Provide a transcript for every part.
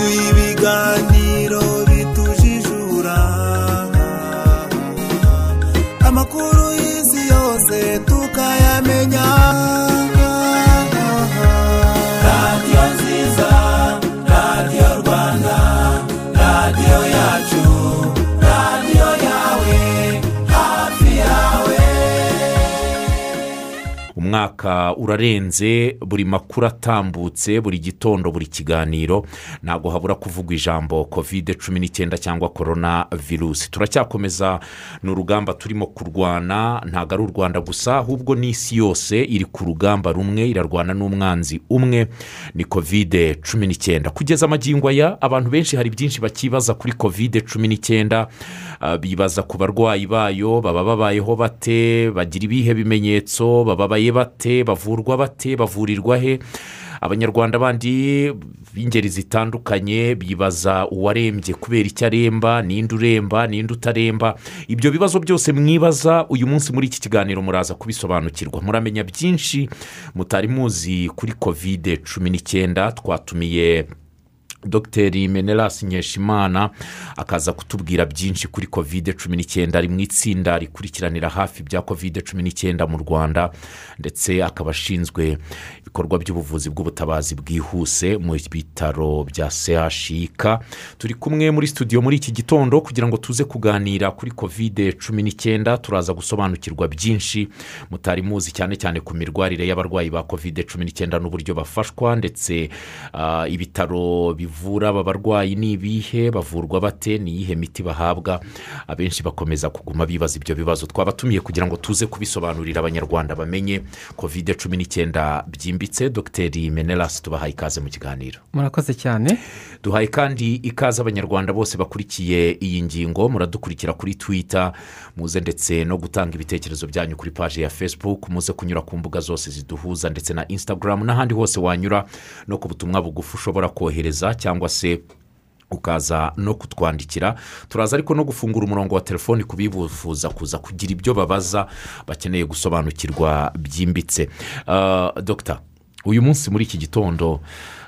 iduha ibiganiro. Umwaka urarenze buri makuru atambutse buri gitondo buri kiganiro. Ntabwo habura kuvugwa ijambo kovide cumi n'icyenda cyangwa korona virusi turacyakomeza ni urugamba turimo kurwana. Ntabwo ari u rwanda gusa ahubwo n'isi yose iri ku rugamba rumwe irarwana n'umwanzi umwe. Ni kovide cumi n'icyenda. Kugeza amagingo aya abantu benshi hari byinshi bakibaza kuri kovide cumi n'icyenda. Bibaza ku barwayi bayo baba babayeho bate bagira ibihe bimenyetso bababaye bate bavurwa bate bavurirwa he? Abanyarwanda bandi b'ingeri zitandukanye bibaza uwarembye kubera icyo aremba ninde uremba ninde utaremba. Ibyo bibazo byose mwibaza uyu munsi muri iki kiganiro muraza kubisobanukirwa. Muramenya byinshi mutari muzi kuri kovide cumi n'icyenda twatumiye dogiteri menerasi nkeshimana akaza kutubwira byinshi kuri kovide cumi n'icyenda ari mu itsinda rikurikiranira hafi bya kovide cumi n'icyenda mu rwanda ndetse akaba ashinzwe ibikorwa by'ubuvuzi bw'ubutabazi bwihuse mu bitaro bya chik turi kumwe muri studio muri iki gitondo kugira ngo tuze kuganira kuri kovide cumi n'icyenda turaza gusobanukirwa byinshi. Mutari muzi cyane cyane ku mirwarire y'abarwayi ba kovide cumi n'icyenda n'uburyo bafashwa ndetse ah, ibitaro bivura aba barwayi ni ibihe bavurwa bate ni iyihe miti bahabwa? Abenshi bakomeza kuguma bibaza ibyo bibazo. Twabatumiye kugira ngo tuze kubisobanurira abanyarwanda bamenye kovide cumi n'icyenda byimbitse dogiteri menerasi tubahaye ikaze mu kiganiro. Murakoze cyane. Duhaye kandi ikaze abanyarwanda bose bakurikiye iyi ngingo muradukurikira kuri twita muze ndetse no gutanga ibitekerezo byanyu kuri paji ya facebook muze kunyura ku mbuga zose ziduhuza ndetse na instagram n'ahandi hose wanyura no ku butumwa bugufi ushobora kohereza cyangwa se ukaza no kutwandikira. Turaza ariko no gufungura umurongo wa telefoni ku bifuza kuza kugira ibyo babaza bakeneye gusobanukirwa byimbitse. Ah, dogita uyu munsi muri iki gitondo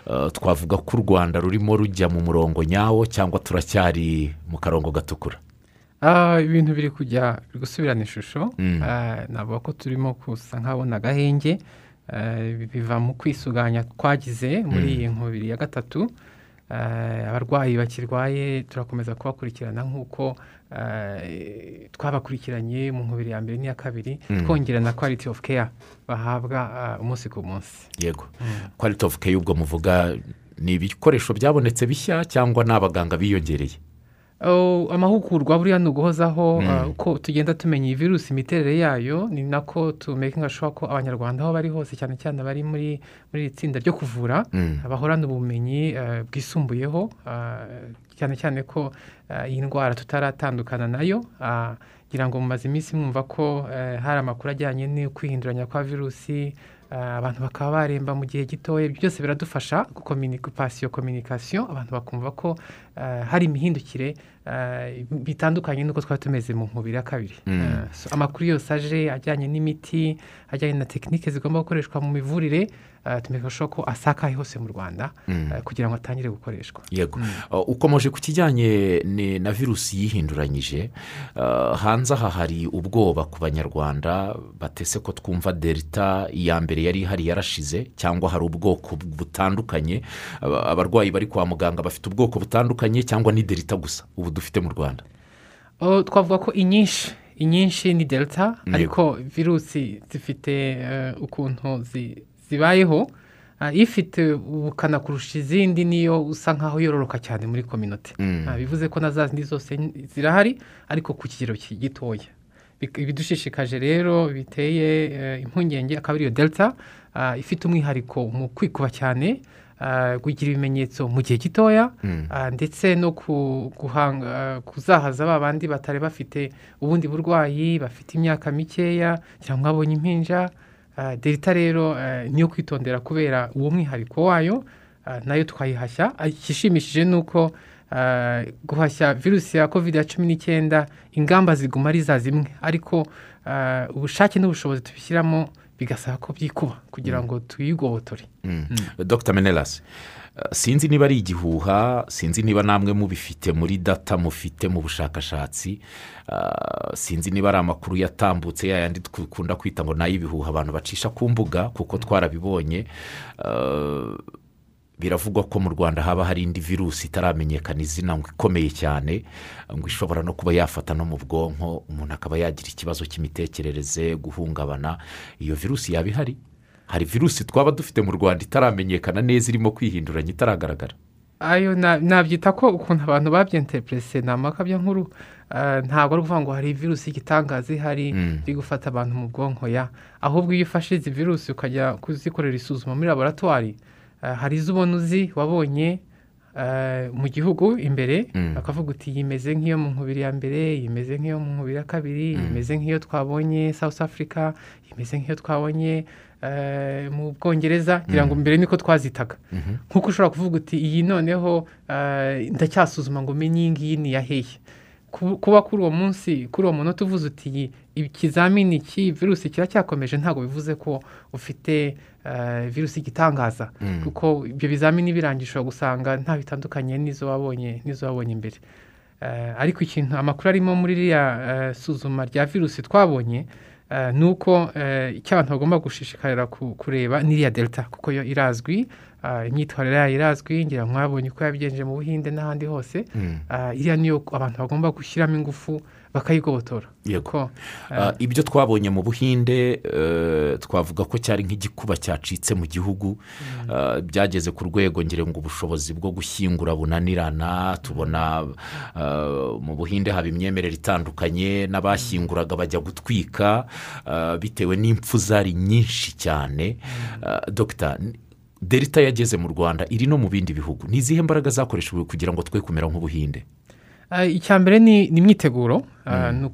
ah, twavuga ko u rwanda rurimo rujya mu murongo nyawo cyangwa turacyari mu karongo gatukura. Ah, ibintu biri kujya gusubirana ishusho. Ah, navuga ko turimo gusa nk'abona agahenge Ah, biva mu kwisuganya twagize muri iyi nkubiri ya gatatu. Abarwayi bakirwaye turakomeza kubakurikirana nk'uko twabakurikiranye mu nkubiri ya mbere n'iya kabiri twongera na quality of care bahabwa ah, umunsi ku munsi. Yego. Quality of care ubwo muvuga ni ibikoresho byabonetse bishya cyangwa ni abaganga biyongereye? Oh, amahugurwa buriya ni uguhozaho uh, uko tugenda tumenya iyi virusi imiterere yayo ni nako tumekinga shuwa ko abanyarwanda aho bari hose cyane cyane abari muri muri iri tsinda ryo kuvura bahorana ubumenyi bwisumbuyeho cyane cyane ko iyi ndwara tutaratandukana na yo. Uh, ngira ngo mumaze iminsi mwumva ko uh, hari amakuru ajyanye no kwihinduranya kwa virusi uh, abantu bakaba baremba mu gihe gitoya. Ibyo byose biradufasha pasiyo kominikasiyo abantu bakumva ko uh, hari imihindukire bitandukanye n'uko twari tumeze mu nkubiri ya kabiri amakuru yose aje ajyanye n'imiti ajyanye na tekinike zigomba gukoreshwa mu mivurire tumenya ko asakaye hose mu rwanda kugira ngo atangire gukoreshwa yego ukomeje ku kijyanye na virusi yihinduranyije hanze aha hari ubwoba ku banyarwanda batese ko twumva delita iya mbere yari ihari yarashize cyangwa hari ubwoko butandukanye Aba- abarwayi bari kwa muganga bafite ubwoko butandukanye cyangwa ni delita gusa ubu dufite mu rwanda. Twavuga ko inyinshi inyinshi ni delta ariko virusi zifite eh, ukuntu zi- zibayeho. Ah, ifite ubukana kurusha izindi niyo usa nkaho yororoka cyane muri kominote Ah, bivuze ko na za zindi zose zirahari ariko ku kigero ki- gitoya. Ibidushishikaje rero biteye eh, impungenge akaba ariyo delta. Ah, ifite umwihariko mu kwikuba cyane kugira ibimenyetso mu gihe gitoya ndetse no ah, kuzahaza ba bandi batari bafite ubundi burwayi bafite imyaka mikeya cyangwa babonye impinja delita rero niyo kwitondera kubera uwo mwihariko wayo na yo twayihashya igishimishije ni uko guhashya virusi ya covid ya cumi n'icyenda ingamba ziguma ari za zimwe ariko ubushake n'ubushobozi tubishyiramo bigasaba ko byikuba kugira ngo tuyigobotore. Dr. Menelas uh, sinzi niba ari igihuha sinzi niba namwe mubifite muri data mufite mu bushakashatsi uh, sinzi niba ari amakuru yatambutse yayandi dukunda kwita ngo ni ay'ibihuha abantu bacisha ku mbuga kuko twarabibonye. Uh, biravugwa ko mu rwanda haba hari indi virusi itaramenyekana izina ngo ikomeye cyane ngo ishobora no kuba yafata no mu bwonko umuntu akaba yagira ikibazo cy'imitekerereze guhungabana iyo virusi yaba ihari? Hari virusi twaba dufite mu rwanda itaramenyekana neza irimo kwihinduranya itaragaragara? Ayo na- nabyita ko ukuntu abantu babyenterepurese ni amakabya nkuru. Eh, ntabwo ari ukuvuga ngo hari virusi y'igitangaza ihari iri gufata abantu mu bwonko ya. Ahubwo iyo ufashe izi virusi ukajya kuzikorera isuzuma muri laboratwari hari izo ubona uzi wabonye eh, mu gihugu imbere bakavuga uti yimeze nk'iyo mu nkubiri ya mbere yimeze nk'iyo mu nkubiri ya kabiri yimeze nk'iyo twabonye south africa yimeze nk'iyo twabonye eh, mu bwongereza. Ngira ngo mbere niko twazitaga. Nk'uko ushobora kuvuga uti iyi noneho eh, ndacyasuzuma ngo menye iyi ngiyi ni iya hehe. Ku- kuba kuri uwo munsi kuri uwo munota uvuze uti ikizamini cy'iyi virusi kiracyakomeje ntabwo bivuze ko ufite eh, virusi igitangaza. Kuko ibyo bizamini ushobora gusanga nta bitandukanye n'izo wabonye n'izo wabonye imbere. Eh, ariko ikintu amakuru arimo muri ririya eh, suzuma rya virusi twabonye eh, ni uko eh, icyo abantu bagomba gushishikarira ku- kureba n'iriya delta kuko yo irazwi imyitwarire yayo irazwi ngira mwabonye uko yabigenje mu buhinde n'ahandi hose. Ah, iriya niyo abantu bagomba gushyiramo ingufu bakayigobotora Yego. Kuko, Uh, ibyo twabonye mu buhinde uh, twavuga ko cyari nk'igikuba cyacitse mu gihugu. Uh, byageze ku rwego ngira ngo ubushobozi bwo gushyingura bunanirana. Tubona uh, mu buhinde haba imyemerere itandukanye n'abashyinguraga bajya gutwika bitewe n'impfu zari nyinshi cyane. Uh, dogita delita yageze mu rwanda iri no mu bindi bihugu. Ni izihe mbaraga zakoreshejwe kugira ngo twe kumera nk'ubuhinde Ah, icya mbere ni imyiteguro ni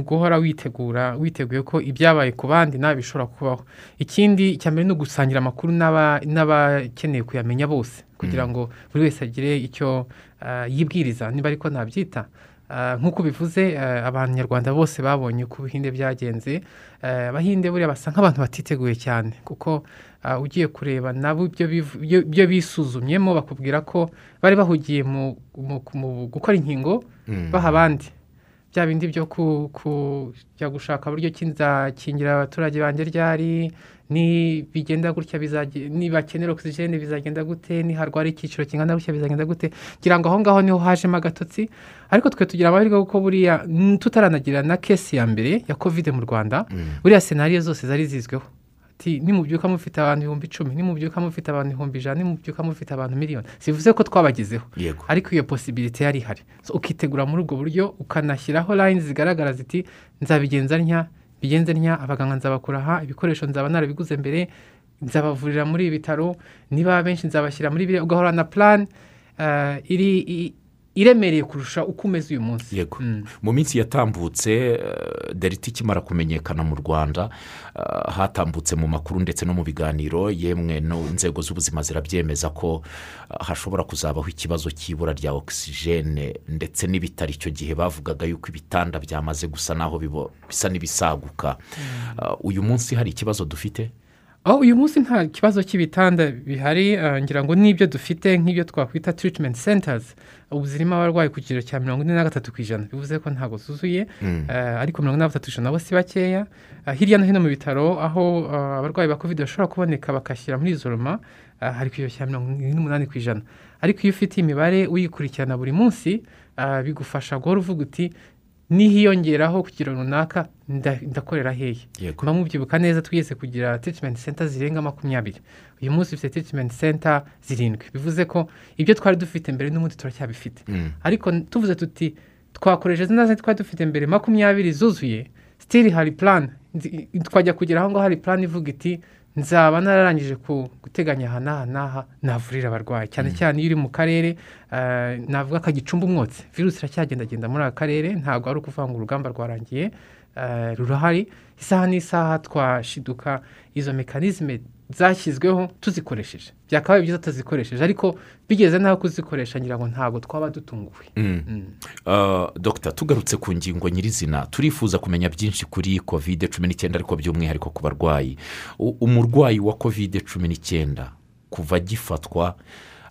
uguhora witegura witeguye ko ibyabaye ku bandi nawe bishobora kubaho ikindi icya mbere ni ugusangira amakuru n'aba- n'abakeneye kuyamenya bose kugira ngo buri wese agire icyo yibwiriza niba ariko nabyita nk'uko bivuze abanyarwanda bose babonye uko ubuhinde byagenze Ah, abahinde buriya basa nk'abantu batiteguye cyane kuko ugiye kureba nabo ibyo bisuzumyemo bakubwira ko bari bahugiye mu gukora inkingo baha abandi. Bya bindi byo ku- kujya gushaka buryo ki nzakingira abaturage banjye ryari bigenda gutya nibakenera ogisijeni bizagenda gute niharwara icyiciro kingana gutya bizagenda gute. Ngira ngo aho ngaho ni ho hajemo agatotsi ariko twe tugira amahirwe kuko buriya mm, tutaranagira na kesi ya mbere ya kovide mu rwanda. Buriya senariyo zose zari zizweho. Ati nimubyuka mufite abantu ibihumbi icumi nimubyuka mufite abantu ibihumbi ijana nimubyuka mufite abantu miliyoni. Sivuze ko twabagezeho. Ariko iyo posibilite yari ihari. So, ukitegura muri ubwo buryo ukanashyiraho layini zigaragara ziti nzabigenza ntya bigenze ntya abaganga nzabakura aha ibikoresho nzaba narabiguze mbere nzabavurira muri ibi bitaro niba benshi nzabashyira muri biriya ugahora na plan eh, iri iremereye kurusha uko umeze uyu munsi. Yego. Mm. mu minsi yatambutse eh, delita ikimara kumenyekana mu rwanda eh, hatambutse mu makuru ndetse no mu biganiro yemwe no inzego z'ubuzima zirabyemeza ko eh, hashobora kuzabaho ikibazo cy'ibura rya ogisijene ndetse n'ibitaro icyo gihe. Bavugaga yuko ibitanda byamaze gusa naho bisa n'ibisaguka. Eh, uyu munsi hari ikibazo dufite? Aho uyu munsi nta kibazo cy'ibitanda bihari eh, ngira ngo n'ibyo dufite nk'ibyo twakwita treatment centers ubu zirimo abarwayi ku kigero cya mirongo ine na gatatu ku ijana. Bivuze ko ntabwo zuzuye eh, ariko mirongo ine na gatatu ijana nabo si bakeya. Eh, hirya no hino mu bitaro aho abarwayi ba covid bashobora kuboneka bakashyira muri izoroma hari ku kigero cya mirongo ine n'umunani ku ijana. Ariko iyo ufite imibare uyikurikirana buri munsi bigufasha guhora uvuga uti nihiyongeraho ku kigero runaka nda- ndakorera hehe. Muba mubyibuka neza twigeze kugira treatment center zirenga makumyabiri. Uyu munsi dufite treatment center zirindwi. Bivuze ko ibyo twari dufite mbere n'ubundi turacyabifite. Mm. ariko tuvuze tuti twakoresheje zindi twari dufite mbere makumyabiri zuzuye sitiri hari Nzi- twajya kugera aho ngaho hari plan ivuga iti nzaba nararangije guteganya aha n'aha n'aha navurira abarwayi. Cyane cyane iyo uri mu karere eh, navuga ko gicumba umwotsi. Virusi iracyagendagenda muri aka karere ntabwo ari ukuvuga ngo urugamba rwarangiye eh, rurahari. Isaha n'isaha twashiduka. Izo mekanizme zashyizweho tuzikoresheje. Byakabaye byiza tutazikoresheje ariko bigeze n'aho kuzikoresha ngira ngo ntabwo twaba dutunguwe. Uh, dogita tugarutse ku ngingo nyirizina. Turifuza kumenya byinshi kuri kovide cumi n'icyenda ariko by'umwihariko ku barwayi. Umurwayi wa kovide cumi n'icyenda kuva agifatwa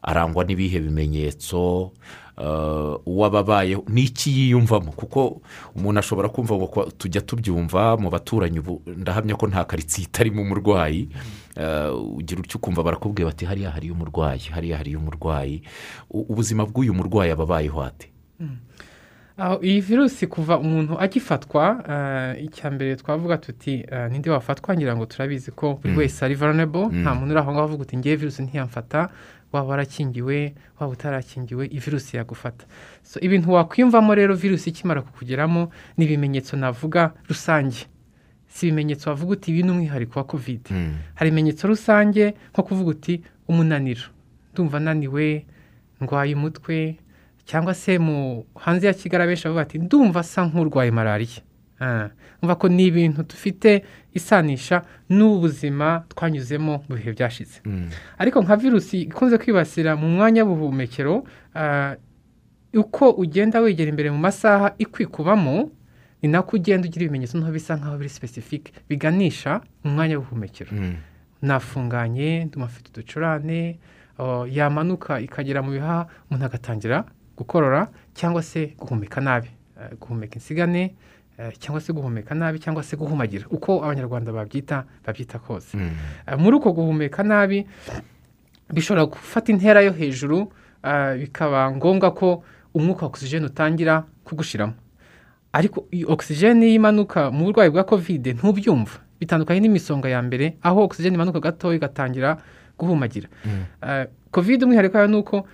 arangwa n'ibihe bimenyetso uh, uwababayeho n'iki yiyumvamo? Kuko umuntu ashobora kumva ngo tujya tubyumva mu baturanyi ubu ndahamya ko nta karitsiye itarimo umurwayi. Uh, ugira utyo ukumva barakubwira bati hariya hariyo umurwayi hariya hariyo umurwayi. Ubuzima bw'uyu murwayi aba abayeho ate aho iyi virusi kuva umuntu agifatwa eh, icya mbere twavuga tuti eh, ninde wafatwa? Ngira ngo turabizi ko buri wese ari vulnerable. Nta muntu uri aho ngaho avuga uti ngewe virusi ntiyamfata waba warakingiwe waba utarakingiwe virusi yagufata. So ibintu wakwiyumvamo rero virusi ikimara kukugeramo ni ibimenyetso navuga rusange. Si ibimenyetso wavuga uti ibi ni umwihariko wa kovide hari ibimenyetso rusange nko kuvuga uti umunaniro. Ndumva ananiwe ndwaye umutwe cyangwa se mu hanze ya kigali abenshi bavuga bati ndumva asa nk'urwaye malariya. Umva ko ni ibintu dufite. Isanisha n'ubuzima twanyuzemo mu bihe byashize. Ariko nka virusi ikunze kwibasira mu mwanya w'ubuhumekero ah, uko ugenda wegera imbere mu masaha ikwikubamo ni nako ugenda ugira ibimenyetso nto bisa nk'aho biri sipesifike biganisha mu mwanya w'ubuhumekero. Nafunganye nduma afite uducurane yamanuka ikagera mu bihaha umuntu agatangira gukorora cyangwa se guhumeka nabi. Eh, guhumeka insigane cyangwa se guhumeka nabi cyangwa se guhumagira. Uko abanyarwanda babyita babyita kose. Eh, muri uko guhumeka nabi bishobora gufata intera yo hejuru eh, bikaba ngombwa ko umwuka wa ogisijeni utangira kugushiramo. Ariko iyi ogisijeni imanuka mu burwayi bwa kovide ntubyumva. Bitandukanye n'imisonga ya mbere aho ogisijeni imanuka gatoya igatangira guhumagira. Eh, kovide umwihariko wayo ni uko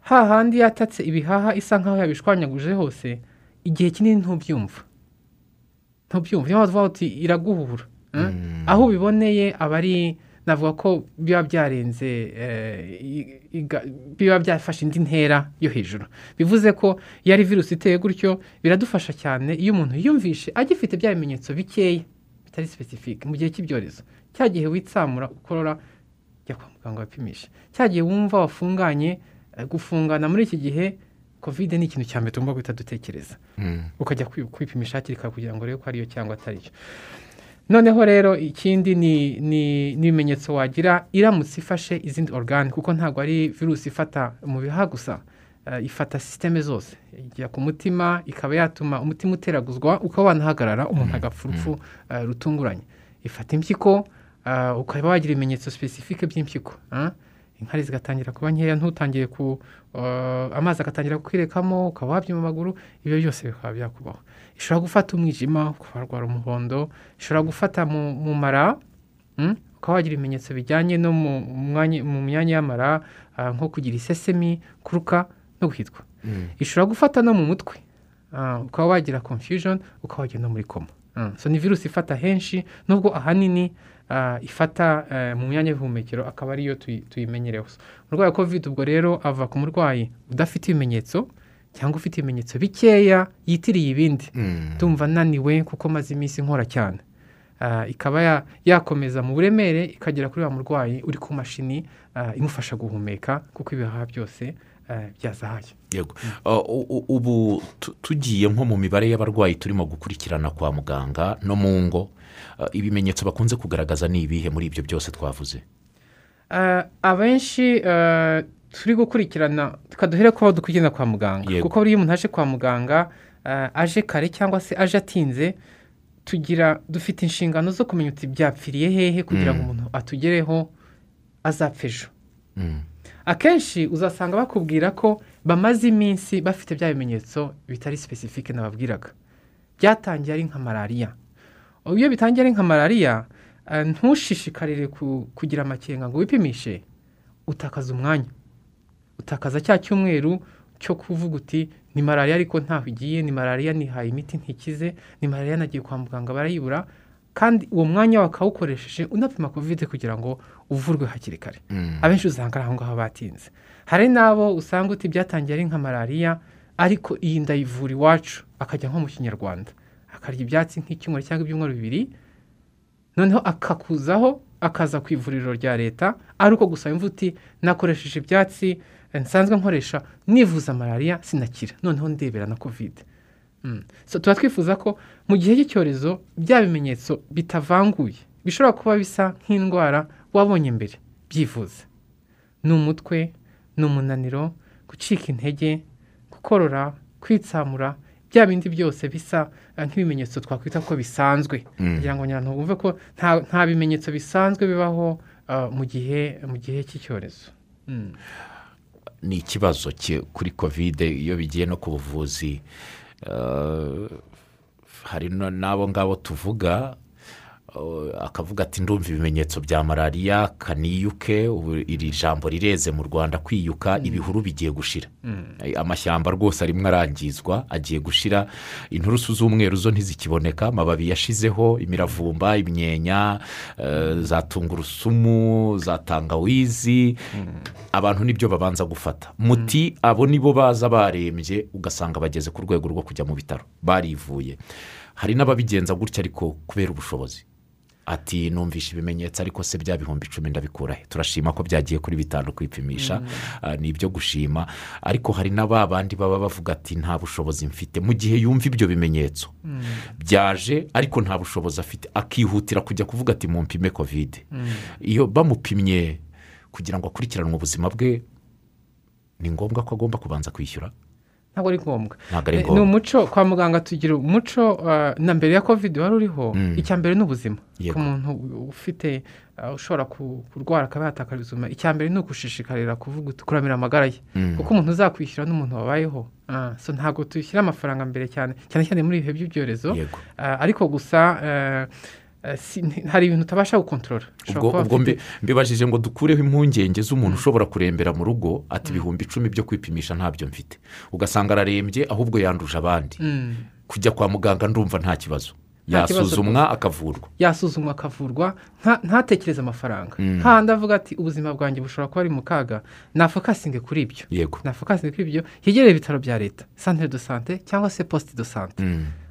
hahandi yatatse ibihaha isa nk'aho yabishwanyaguje hose igihe kinini ntubyumva. Ntubyumva niyo mpamvu uti iraguhura eh? aho ubiboneye aba ari navuga ko biba byarenze eh, biba byafashe indi ntera yo hejuru. Bivuze ko iyo ari virusi iteye gutyo biradufasha cyane iyo umuntu yumvishe agifite bya bimenyetso bikeya bitari sipesifike mu gihe cy'ibyorezo cya gihe witsamura ukorora jya kwa muganga wapimisha cya gihe wumva wafunganye eh, gufungana muri iki gihe kovide ni ikintu cya mbere tugomba guhita dutekereza. Ukajya kwi- kwipimisha hakiri kare kugira ngo urebe ko ariyo cyangwa atari cyo. Noneho rero ikindi ni ibimenyetso wagira iramutse ifashe izindi organe kuko ntabwo ari virusi ifata mu bihaha gusa eh, ifata sisiteme zose. Ijya ku mutima ikaba yatuma umutima uteraguzwa ukaba wanahagarara umuntu agapfa urupfu eh, rutunguranye. Ifata impyiko eh, ukaba wagira ibimenyetso sipesifike by'impyiko ah. Inkari zigatangira kuba nkeya ntutangiye ku eh, amazi agatangira kukwirekamo ukaba wabyima amaguru ibyo byose bikaba byakubaho. Ishobora gufata umwijima ukaba warwara umuhondo ishobora gufata mu, mara mm, ukaba wagira ibimenyetso bijyanye no mu, myanya y'amara ah, nko kugira isesemi kuruka no guhitwa ishobora gufata no mu mutwe Ah, ukaba wagira confusion ukaba wagenda muri koma so ni virusi ifata henshi nubwo ahanini ah, ifata eh, mu myanya y'ubuhumekero akaba ariyo tuyi- tuyimenyereho. Umurwayi wa covid ubwo rero ava ku murwayi udafite ibimenyetso cyangwa ufite ibimenyetso bikeya yitiriye ibindi. Ndumva ananiwe kuko maze iminsi nkora cyane. Ah, ikaba ya- yakomeza mu buremere ikagera kuri wa murwayi uri ku mashini ah, imufasha guhumeka kuko ibihaha byose ah, byazahaye. Yego. Ubu tu- tugiye nko mu mibare y'abarwayi turimo gukurikirana kwa muganga no mu ngo. Ibimenyetso bakunze kugaragaza ni ibihe muri ibyo byose twavuze? Ah, abenshi ah, turi gukurikirana duhere kuba dukurikirana kwa muganga. Kuko buriya umuntu aje kwa muganga aje kare cyangwa se aje atinze tugira dufite inshingano zo kumenya uti byapfiriye hehe kugira ngo umuntu atugereho azapfa ejo. Akenshi uzasanga bakubwira ko bamaze iminsi bafite bya bimenyetso bitari sipesifike nababwiraga. Byatangiye ari nka malariya iyo bitangiye ari nka malariya eh, ntushishikarire ku- kugira amakenga ngo wipimishe utakaza umwanya. Utakaza cya cyumweru cyo kuvuga uti ni malariya ariko ntaho igiye ni malariya nihaye imiti ntikize ni malariya nagiye kwa muganga barayibura. Kandi uwo mwanya wakawukoresheje unapima kovide kugira ngo uvurwe hakiri kare. Abenshi usanga ari aho ngaho batinze. Hari n'abo usanga uti byatangiye ari nka malariya ariko iyi ndayivura iwacu akajya nko mu kinyarwanda. Akarya ibyatsi nk'icyumweru cyangwa ibyumweru bibiri noneho akakuzaho akaza ku ivuriro rya leta ari uko gusa yumva uti nakoresheje ibyatsi nsanzwe nkoresha nivuza malariya sinakira. Noneho ndebera na kovide Mm. So, tuba twifuza ko mu gihe cy'icyorezo bya bimenyetso bitavanguye bishobora kuba bisa nk'indwara wabonye mbere byivuza. Ni umutwe ni umunaniro gucika intege gukorora kwitsamura bya bindi byose bisa eh, nk'ibimenyetso twakwita ko bisanzwe. Kugira ngo nyirantego wumve ko nta, bimenyetso bisanzwe bibaho ah, mu gihe mu gihe cy'icyorezo. Mm. ni ikibazo ki- kuri kovide iyo bigiye no ku buvuzi eh, hari n'abo ngabo tuvuga eh, akavuga ati ndumva ibimenyetso bya malariya kaniyuke iri jambo rireze mu rwanda kwiyuka ibihuru bigiye gushira. Eh, amashyamba rwose arimo arangizwa agiye gushira. Inturusu z'umweru zo ntizikiboneka amababi yashizeho imiravumba imyenya eh, za tungurusumu za tangawizi. Abantu ni byo babanza gufata. Muti abo nibo baza barembye ugasanga bageze ku rwego rwo kujya mu bitaro barivuye. Hari n'ababigenza gutya ariko kubera ubushobozi. Ati numvishe ibimenyetso ariko se bya bihumbi icumi ndabikura he turashima ko byagiye kuri bitanu kwipimisha ah, ni ibyo gushima. Ariko hari na ba bandi baba bavuga ati nta bushobozi mfite. Mu gihe yumva ibyo bimenyetso byaje ariko nta bushobozi afite. Akihutira kujya kuvuga ati mumpime kovide iyo bamupimye kugira ngo akurikiranwe ubuzima bwe ni ngombwa ko agomba kubanza kwishyura. Ntabwo ari ngombwa. Ni umuco kwa muganga tugira umuco ah, na mbere ya kovide wari uriho Mm. icya mbere ni ubuzima. Ku muntu ufite ah, ushobora ku- kurwara akaba yatakara ubuzima icya mbere ni ugushishikarira kuvuga kuramira amagara ye. Mm. kuko umuntu uzakwishyura n'umuntu wabayeho. Ah, ntabwo dushyira amafaranga mbere cyane cyane cyane muri ibihe by'ibyorezo. Ah, ariko gusa hari ibintu utabasha gukontorora ubwo mbibajije ngo dukureho impungenge z'umuntu ushobora kurembera mu rugo ati ibihumbi icumi byo kwipimisha ntabyo mfite ugasanga ararembye ahubwo yanduje abandi kujya kwa muganga ndumva nta kibazo yasuzumwa akavurwa yasuzumwa akavurwa nta- ntatekereze amafaranga handi avuga ati ubuzima bwanjye bushobora kuba ari mu kaga nafokasinge kuri ibyo yego nafokasinge kuri ibyo yegereye ibitaro bya leta santere do sante cyangwa se posite do sante.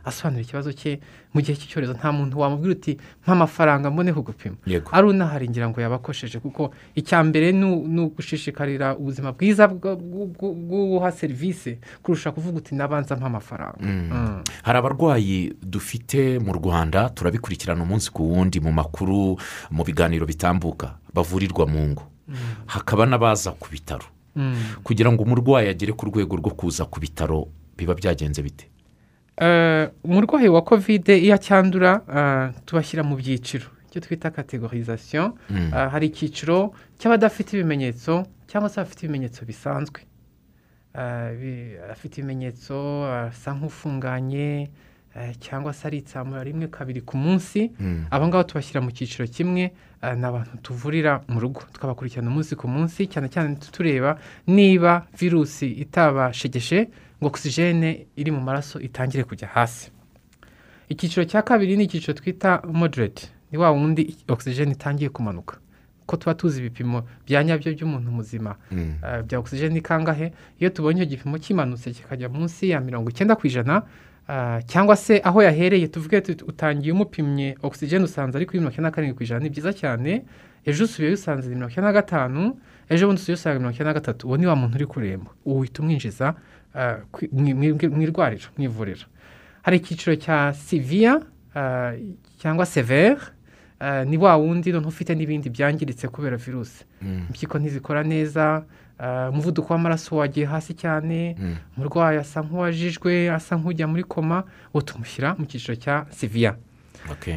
Asobanura ikibazo cye mu gihe cy'icyorezo nta muntu wamubwira uti mpa amafaranga mbone kugupima. Ari unahari ngira ngo yabakosheje kuko icya mbere ni ugushishikarira ubuzima bwiza bw'uha serivisi kurusha kuvuga uti nabanza mpa amafaranga. Mm. hari abarwayi dufite mu rwanda turabikurikirana umunsi ku wundi mu makuru mu biganiro bitambuka bavurirwa mu ngo. Hakaba n'abaza ku bitaro. Mm. kugira ngo umurwayi agere ku rwego rwo kuza ku bitaro biba byagenze bite? Umurwayi wa kovide iyo acyandura eh, tubashyira mu byiciro. Icyo twita kategorizasiyo Mm. Eh, hari icyiciro cy'abadafite ibimenyetso cyangwa se abafite ibimenyetso bisanzwe. Eh, bi- afite ibimenyetso asa nk'ufunganye eh, cyangwa se aritsamura rimwe kabiri ku munsi. Mm. abo ngabo tubashyira mu cyiciro kimwe eh, ni abantu tuvurira mu rugo. Tukabakurikirana umunsi ku munsi cyane cyane tureba niba virusi itabashegeshe ngo ogisijene iri mu maraso itangire kujya hasi. Icyiciro cya kabiri ni icyiciro twita moderate. Ni wa wundi ogisijene itangiye kumanuka. Ko tuba tuzi ibipimo bya nyabyo by'umuntu muzima. Mm. eh, bya ogisijene ni kangahe? Iyo tubonye icyo gipimo kimanutse kikajya munsi ya mirongo icyenda ku ijana ah, cyangwa se aho yahereye tuvuge utangiye umupimye ogisijene usanze ari kuri mirongo icyenda na karindwi ku ijana. Ni byiza cyane ejo usubiye usanze ni mirongo icyenda na gatanu ejo bundi usubiye usanga mirongo icyenda na gatatu. Uwo ni wa muntu uri kuremba. Uhita umwinjiza kwi- mu- irwariro mu ivuriro hari icyiciro cya siviya ah, cyangwa severe ah, ni wa wundi noneho ufite n'ibindi byangiritse kubera virusi Mm. impyiko ntizikora neza umuvuduko w'amaraso wagiye hasi cyane Mm. umurwayi asa nk'uwajijwe asa nk'ujya muri koma. Uwo tumushyira mu cyiciro cya siviya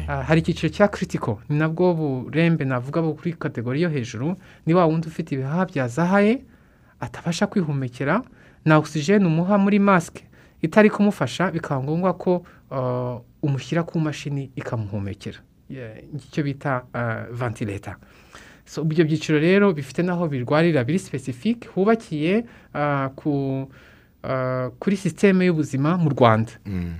hari icyiciro cya kiritiko ni nabwo burembe navuga bo kuri kategori yo hejuru ni wa wundi ufite ibihaha byazahaye atabasha kwihumekera na ogisijene umuha muri masike itari kumufasha bikaba ngombwa ko umushyira ku mashini ikamuhumekera Yeah, icyo bita vantileta so ibyo byiciro rero bifite n'aho birwarira biri sipesifike hubakiye ku kuri sisiteme y'ubuzima mu rwanda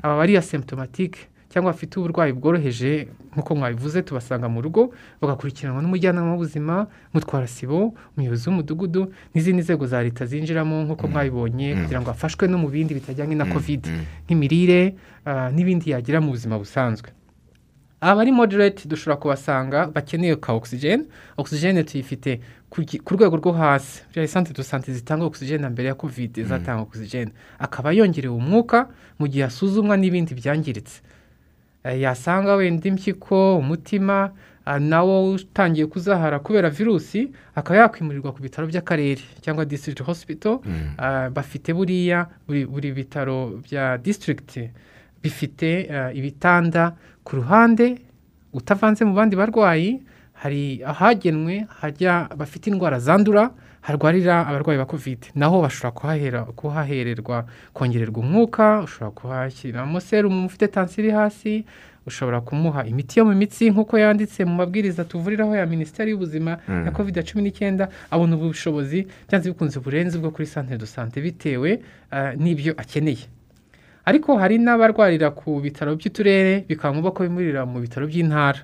aba bari asymptomatique cyangwa bafite uburwayi bworoheje nk'uko mwabivuze tubasanga mu rugo bagakurikiranwa n'umujyanama w'ubuzima mutwara sibo umuyobozi w'umudugudu n'izindi nzego za leta zinjiramo nk'uko mwabibonye Mm. kugira ngo afashwe no mu bindi bitajyanye na Mm. kovide Mm. nk'imirire ah, n'ibindi yagira mu buzima busanzwe abari moderate dushobora kubasanga bakeneye ka oxygen oxygen tuyifite ku rwego rwo hasi bya sante de sante zitanga oxygen na mbere ya covid zatanga oxygen akaba yongerewe umwuka mu gihe asuzumwa n'ibindi byangiritse yasanga wenda impyiko umutima ah, nawo utangiye kuzahara kubera virusi akaba yakwimurirwa ku bitaro by'akarere cyangwa district hospital. Ah, bafite buriya buri, bitaro bya district bifite ah, ibitanda ku ruhande utavanze mu bandi barwayi hari ahagenwe hajya bafite indwara zandura harwarira abarwayi ba covid. Naho bashobora kuhahererwa kongererwa umwuka ushobora kuhashyiramo serumu ufite tansi iri hasi ushobora kumuha imiti yo mu mitsi nk'uko yanditse mu mabwiriza tuvuriraho ya minisiteri y'ubuzima ya covid cumi n'icyenda abona ubushobozi byanze bikunze burenze bwo kuri santere do sante bitewe ah, n'ibyo akeneye. Ariko hari n'abarwarira ku bitaro by'uturere bikaba ngombwa ko bimurira mu bitaro by'intara.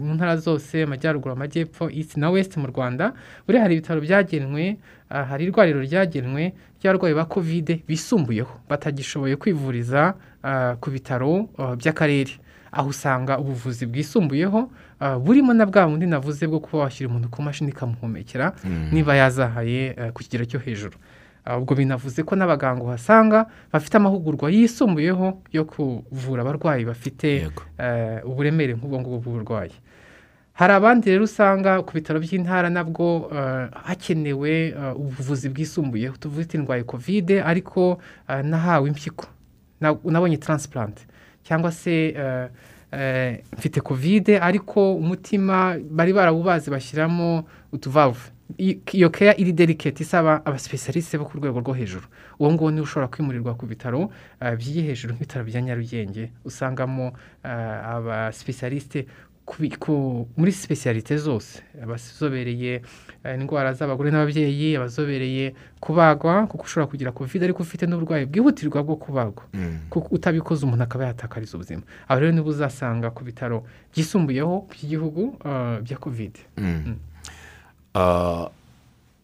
Mu ntara zose amajyaruguru amajyepfo east na west mu rwanda buriya hari ibitaro byagenwe ah, hari irwariro ryagenwe ry'abarwayi ba kovide bisumbuyeho. Batagishoboye kwivuriza ah, ku bitaro by'akarere. Aho usanga ubuvuzi bwisumbuyeho burimo na bwa bundi navuze bwo kuba washyira umuntu ku mashini ikamuhumekera niba yazahaye eh, ku kigero cyo hejuru. Ubwo binavuze ko n'abaganga uhasanga bafite amahugurwa yisumbuyeho yo kuvura abarwayi bafite eh, uburemere nk'ubwo ngubwo bw'uburwayi. Hari abandi rero usanga ku bitaro by'intara nabwo eh, hakenewe eh, ubuvuzi bwisumbuyeho. Tuvuze indwaye kovide ariko nahawe impyiko. Na- nabonye transplant. Cyangwa se mfite kovide ariko umutima bari barawubaze bashyiramo utuvalve. I- iyo keya iri delicate isaba abasipesialiste bo ku rwego rwo hejuru. Uwo nguwo ni we ushobora kwimurirwa ku bitaro eh, byiri hejuru nk'ibitaro bya nyarugenge. Usangamo bi- ku- muri sipesiyalite zose. Abazobereye eh, indwara z'abagore n'ababyeyi abazobereye kubagwa kuko ushobora kugira covid ariko ufite n'uburwayi bwihutirwa bwo kubagwa. Kuko utabikoze umuntu akaba yatakariza ubuzima. Aho rero niba uzasanga ku bitaro byisumbuyeho by'igihugu bya covid. Ah,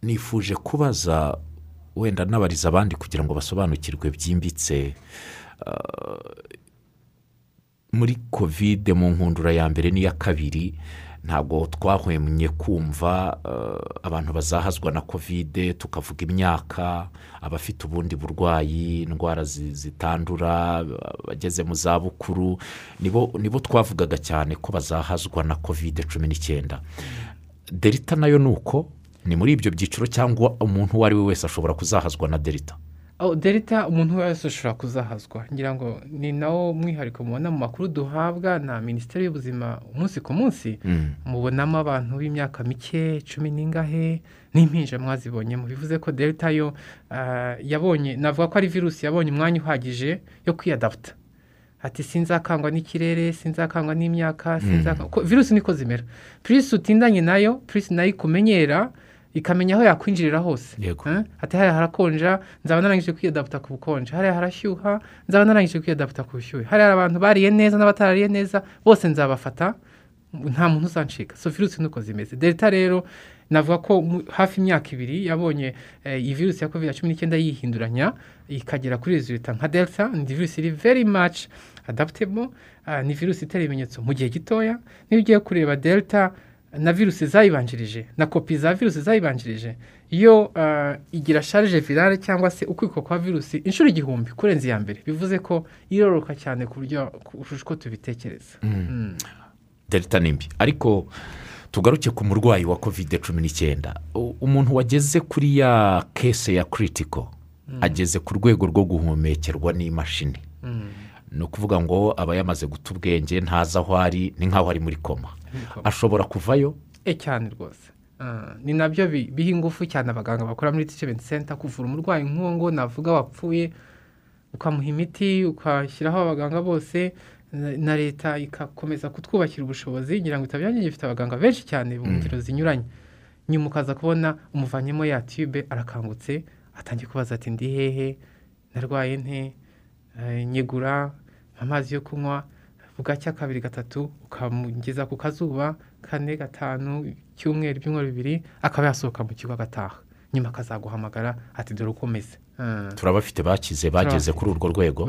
nifuje kubaza wenda nabariza abandi kugira ngo basobanukirwe byimbitse. Ah, muri kovide mu nkundura ya mbere n'iya kabiri ntabwo twahwemye kumva ah, abantu bazahazwa na kovide tukavuga imyaka abafite ubundi burwayi indwara zi- zitandura abageze mu zabukuru nibo nibo twavugaga cyane ko bazahazwa na kovide cumi n'icyenda. Delita na yo ni uko? Ni muri ibyo byiciro cyangwa umuntu uwo ari we wese ashobora kuzahazwa na delita Oh, delita umuntu wese ushobora kuzahazwa. Ngira ngo ni nawo mwihariko mubona mu makuru duhabwa na minisiteri y'ubuzima umunsi ku munsi. Mubonamo abantu b'imyaka mike cumi n'ingahe n'impinja mwazibonyemo bivuze ko delita yo ah, yabonye navuga ko ari virusi yabonye umwanya uhagije yo kwiyadaputa ati sinzakangwa n'ikirere sinzakangwa n'imyaka sinzakangwa ko virusi niko zimera. Purisi utindanye na yo purisi na yo ikumenyera ikamenya aho yakwinjirira hose. Eh? ati hariya harakonja nzaba narangije kwiyadaputa ku bukonje. Hariya harashyuha nzaba narangije kwiyadaputa ku bushyuhe. Hariya hari abantu bariye neza n'abatarariye neza bose nzabafata nta muntu uzancika. So virusi nuko zimeze. Delta rero navuga ko hafi imyaka ibiri yabonye eh, iyi virusi ya covid cumi n'icyenda yihinduranya ikagera kuri rezilita nka delta ni virusi iri very much adaptable ah, ni virusi itera ibimenyetso mu gihe gitoya niyo ugiye kureba delta na virusi zayibanjirije na kopi za virusi zayibanjirije iyo ah, igira sharije virale cyangwa se ukwiko kwa virusi inshuro igihumbi kurenza iya mbere bivuze ko iroroka cyane ku buryo uko tubitekereza Mm. delita ni mbi ariko tugaruke ku murwayi wa kovide cumi n'icyenda umuntu wageze kuri ya kese ya kiritiko ageze ku rwego rwo guhumekerwa n'imashini. Ni ukuvuga ngo aba yamaze guta ubwenge ntazi aho ari ni nk'aho ari muri koma. Ashobora kuvayo? E cyane rwose. Ah, ni na byo bi- biha ingufu cyane abaganga bakora muri treatment center kuvura umurwayi nk'uwo ngo navuga wapfuye ukamuha imiti ukashyiraho abaganga bose na- leta igakomeza kutwubakira ubushobozi ngira ngo itabyange gifite abaganga benshi cyane mu ngero zinyuranye. Nyuma ukaza kubona umuvanyemo ya tube arakangutse atangiye kubaza ati ndi hehe? Narwaye nte? Eh, nyegura amazi yo kunywa bugacya kabiri gatatu ukamugeza ku kazuba kane gatanu icyumweru ibyumweru bibiri akaba yasohoka mu kigo agataha. Nyuma akazaguhamagara ati dore uko umeze. Turabafite bakize bageze kuri urwo rwego.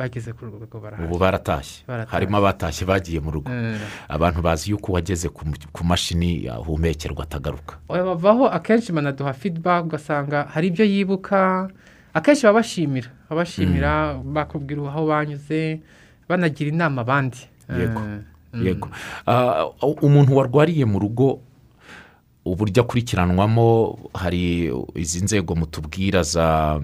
Ubu baratashye. Harimo abatashye bagiye mu rugo. Eh, abantu bazi yuko uwageze ku mashini ahumekerwa atagaruka. Bavaho akenshi banaduha feedback ugasanga hari ibyo yibuka. Akenshi baba bashimira. Baba bashimira bakubwira aho banyuze banagira inama abandi. Yego. Yego. Ah, umuntu warwariye mu rugo uburyo akurikiranwamo hari izi nzego mutubwira za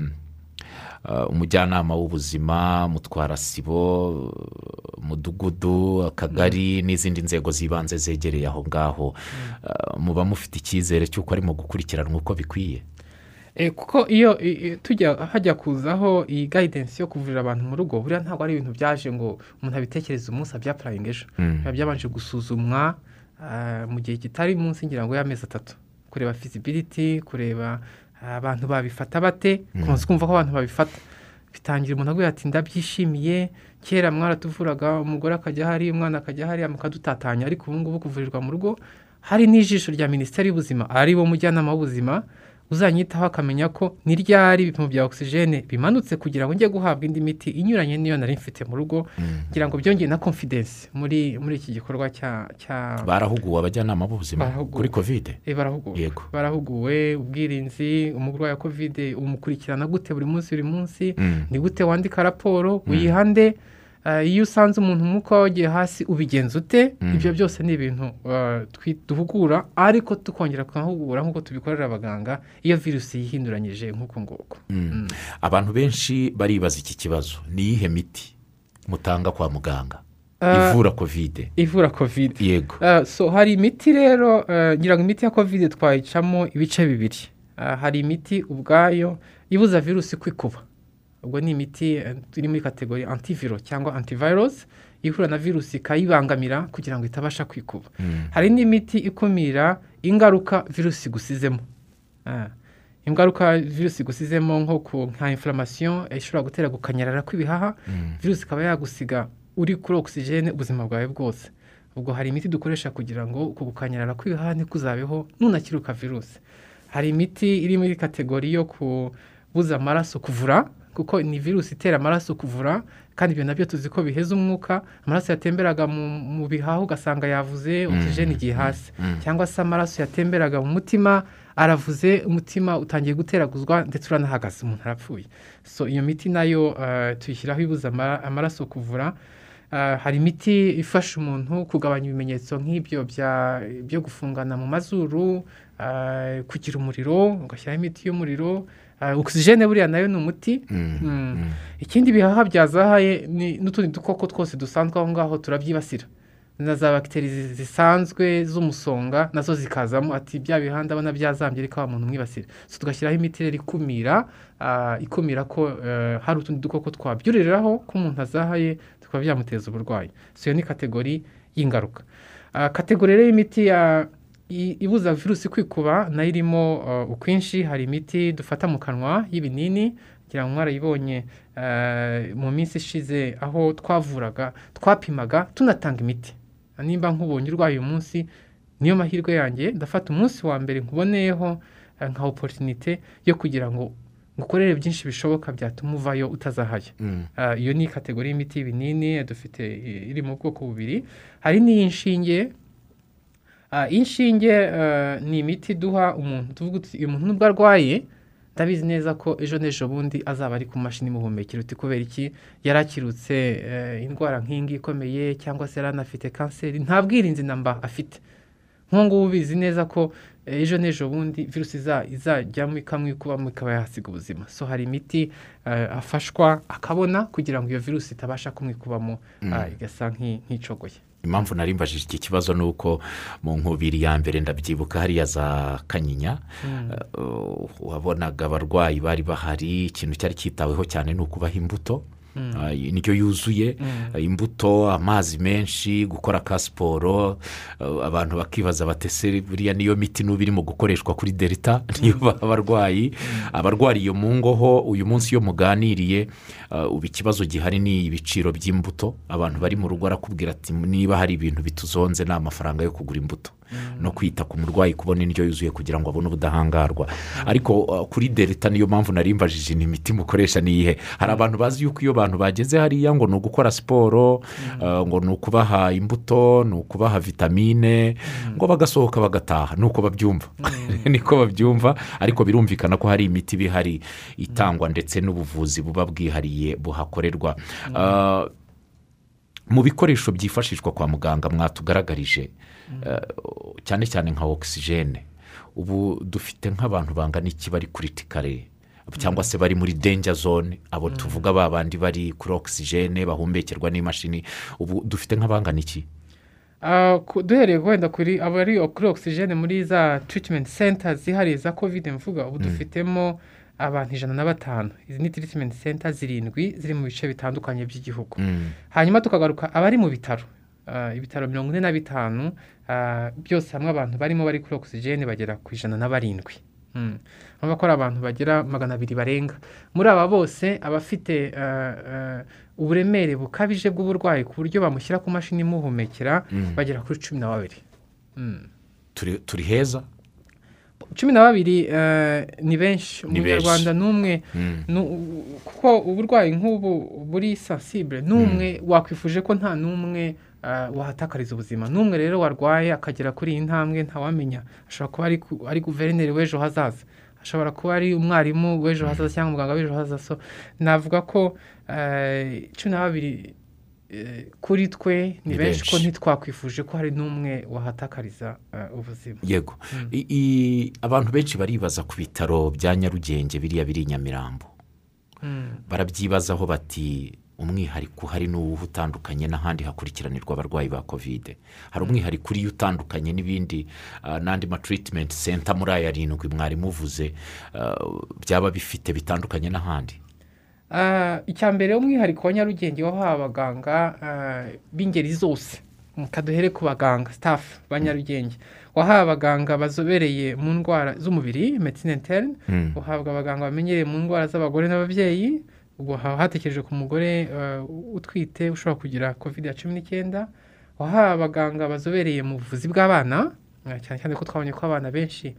umujyanama w'ubuzima mutwara sibo umudugudu akagari n'izindi nzego z'ibanze zegereye aho ngaho. Ah, muba mufite icyizere cy'uko arimo gukurikiranwa uko bikwiye. Eh, kuko iyo tujya hajya kuzaho iyi gayidensi yo kuvurira abantu mu rugo buriya ntabwo ari ibintu byaje ngo umuntu abitekereze umunsi abyapurayinga ejo. Mm. biba byabanje gusuzumwa mu gihe kitari munsi ngira ngo y'amezi atatu. Kureba fizibiliti kureba abantu babifata bate? Kumaze kumva ko abantu babifata. Bitangira umuntu aguye ati ndabyishimiye. Kera mwaratuvuraga umugore akajya hari umwana akajya hariya mukadutatanya. Ariko ubu ngubu kuvurirwa mu rugo hari n'ijisho rya minisiteri y'ubuzima ari wo mujyanama w'ubuzima uzanyitaho akamenya ko ni ryari ibipimo bya ogisijene bimanutse kugira ngo njye guhabwa indi miti inyuranye n'iyo nari mfite mu rugo kugira ngo byongere na confidence muri muri iki gikorwa cya barahuguwe abajyanama b'ubuzima kuri kovide Eh, barahuguwe. Ubwirinzi umurwayi wa kovide umukurikirana gute buri munsi buri munsi. Mm. ni gute wandika raporo uyihande Eh, iyo usanze umuntu umwuka wagiye hasi ubigenza ute? Ibyo byose ni ibintu eh, duhugura ariko tukongera tukahugura nk'uko tubikorera abaganga iyo virusi yihinduranyije nk'uko nguko. Mm. abantu benshi baribaza iki kibazo. Ni iyihe miti mutanga kwa muganga? Ah. ivura kovide ivura kovide yego. So hari imiti rero ngira ngo imiti ya kovide twayicamo ibice bibiri. Hari imiti ubwayo ibuza virusi kwikuba. Ubwo ni imiti eh, iri muri kategori antiviro cyangwa antivirus ihura na virusi ikayibangamira kugira ngo itabasha kwikuba. Hari n'imiti ikumira ingaruka virusi igusizemo. Ah, ingaruka virusi igusizemo nko ku nka inflammation eh, ishobora gutera gukanyarara kw'ibihaha virusi ikaba yagusiga uri kuri ogisijene ubuzima bwawe bwose. Ubwo hari imiti dukoresha kugira ngo uku gukanyarara kw'ibihaha ntikuzabeho nunakiruka virusi hari imiti iri muri kategori yo kubuza amaraso kuvura kuko ni virusi itera amaraso kuvura kandi ibyo na byo tuzi ko biheza umwuka. Amaraso yatemberaga mu, bihaha ugasanga yavuze ogisijene igiye hasi. cyangwa se amaraso yatemberaga mu mutima aravuze umutima utangiye guteraguzwa ndetse uranahagaze umuntu arapfuye. So iyo miti na yo eh, tuyishyiraho ibuza ama- amaraso kuvura Eh, hari imiti ifasha umuntu kugabanya ibimenyetso nk'ibyo byo gufungana mu mazuru eh, kugira umuriro ugashyiraho imiti y'umuriro ogisijene buriya na yo ni umuti ikindi bihaha byazahaye n'utundi dukoko twose dusanzwe aho ngaho turabyibasira na za bagiteri zi- zisanzwe z'umusonga na zo zikazamo ati bya bihanda abona byazambye ariko wa muntu mwibasira tugashyiraho imiti rero ikumira ikumira ko hari utundi dukoko twabyuririraho ko umuntu azahaye tukaba byamuteza uburwayi so iyo ni kategori y'ingaruka kategori rero y'imiti ya ibuza virusi kwikuba na yo irimo uh, ukwinshi hari imiti dufata mu kanwa y'ibinini ngira ngo mwarayibonye uh, mu minsi ishize aho twavuraga twapimaga tunatanga imiti. Nimba nkubonye urwaye uyu munsi niyo mahirwe yanjye ndafata umunsi wa mbere nkuboneyeho uh, nka oporutinite yo kugira ngo ngukorere byinshi bishoboka byatuma uvayo utazahaye Mm. Iyo ni kategori y'imiti y'ibinini dufite iri mu bwoko bubiri. Hari n'iy'inshinge inshinge eh, ni imiti duha umuntu. Tuvuga uti uyu muntu nubwo arwaye ndabizi neza ko ejo n'ejo bundi azaba ari ku mashini imuhumekera. Uti kubera iki? Yari akirutse eh, indwara nk'ingi ikomeye cyangwa se yari anafite kanseri? Nta bwirinzi namba afite. Nk'ubu ubizi neza ko eh, ejo n'ejo bundi virusi iza- izajyamo ikamwikubamo ikaba yahasiga ubuzima. So hari imiti afashwa akabona kugira ngo iyo virusi itabasha kumwikubamo ah, igasa nk'i- nk'icogoye. Impamvu nari mbajije iki kibazo ni uko mu nkubiri ya mbere ndabyibuka hariya za kanyinya. Uh, wabonaga abarwayi bari bahari ikintu cyari cyitaweho cyane ni ukubaha imbuto. Uh, indyo yuzuye. Uh, imbuto amazi menshi gukora ka siporo. Uh, abantu bakibaza batese buriya niyo miti n'ubu irimo gukoreshwa kuri delita niyo baha abarwayi. Abarwariye mu ngo ho uyu munsi iyo muganiriye ubu ikibazo gihari ni ibiciro by'imbuto. Abantu bari mu rugo arakubwira ati niba hari ibintu bituzonze ni amafaranga yo kugura imbuto. No kwita ku murwayi kubona indyo yuzuye kugira ngo abone ubudahangarwa. Ariko uh, kuri delta niyo mpamvu nari mbajije ni imiti mukoresha ni iyihe hari abantu bazi yuko iyo abantu bageze hariya ngo ni ugukora siporo uh, ngo ni ukubaha imbuto ni ukubaha vitamine ngo bagasohoka bagataha. Ni uko babyumva. Niko babyumva ariko birumvikana ko hari imiti iba ihari itangwa ndetse n'ubuvuzi buba bwihariye. Buhakorerwa. Uh, mu bikoresho byifashishwa kwa muganga mwatugaragarije eh, cyane cyane nka ogisijene ubu dufite nk'abantu bangana iki bari kuri tikare cyangwa se bari muri denja zone? Abo tuvuga ba bandi bari kuri ogisijene bahumbekerwa n'imashini. Ubu dufite nk'abangana iki? Ah, duhereye wenda kuri abari kuri ogisijene muri za tiritimenti senta zihariye za kovide mvuga. Ubu dufitemo abantu ijana na batanu. Izi ni tiritimenti senta zirindwi ziri mu bice bitandukanye by'igihugu. Mm. hanyuma tukagaruka abari mu bitaro. Ah, ibitaro mirongo ine na bitanu ah, byose hamwe abantu barimo bari kuri ogisijene bagera ku ijana na barindwi. Mm. urabona ko ari abantu bagera magana abiri barenga. Muri aba bose abafite ah, uburemere bukabije bw'uburwayi ku buryo bamushyira ku mashini imuhumekera bagera kuri cumi na babiri. Mm. turi heza? Cumi na babiri eh, ni benshi. Umunyarwanda benshi. ni umwe Mm. nu- kuko uburwayi nk'ubu buri sansibure ni umwe wakwifuje ko nta n'umwe eh, wahatakariza ubuzima. N'umwe rero warwaye akagera kuri iyi ntambwe ntawamenya. Ashobora kuba ari guverineri w'ejo hazaza. Ashobora kuba ari umwarimu w'ejo hazaza cyangwa umuganga w'ejo hazaza. Navuga ko eh, cumi na babiri kuri twe ni benshi ko ntitwakwifuje ko hari n'umwe wahatakariza eh, ubuzima. Yego. I- abantu benshi baribaza ku bitaro bya nyarugenge biriya biri i nyamirambo. Mm. barabyibazaho bati umwihariko uhari ni uwuhe utandukanye n'ahandi hakurikiranirwa abarwayi ba kovide hari umwihariko uriyo utandukanye n'ibindi ah, n'andi matiritimenti senta muri aya arindwi mwari muvuze ah, byaba bifite bitandukanye n'ahandi. Ah, icya mbere umwihariko wa nyarugenge wahawe abaganga ah, b'ingeri zose. Reka duhere ku baganga sitafu ba nyarugenge. Wahawe abaganga bazobereye mu ndwara z'umubiri medicine interne. Mm. uhabwa abaganga bamenyereye mu ndwara z'abagore n'ababyeyi. Ubwo haba hatekerejwe ku mugore ah, utwite ushobora kugira covid ya cumi n'icyenda. Wahawe abaganga bazobereye mu buvuzi bw'abana. Ah, cyane cyane ko twabonye ko abana benshi ah,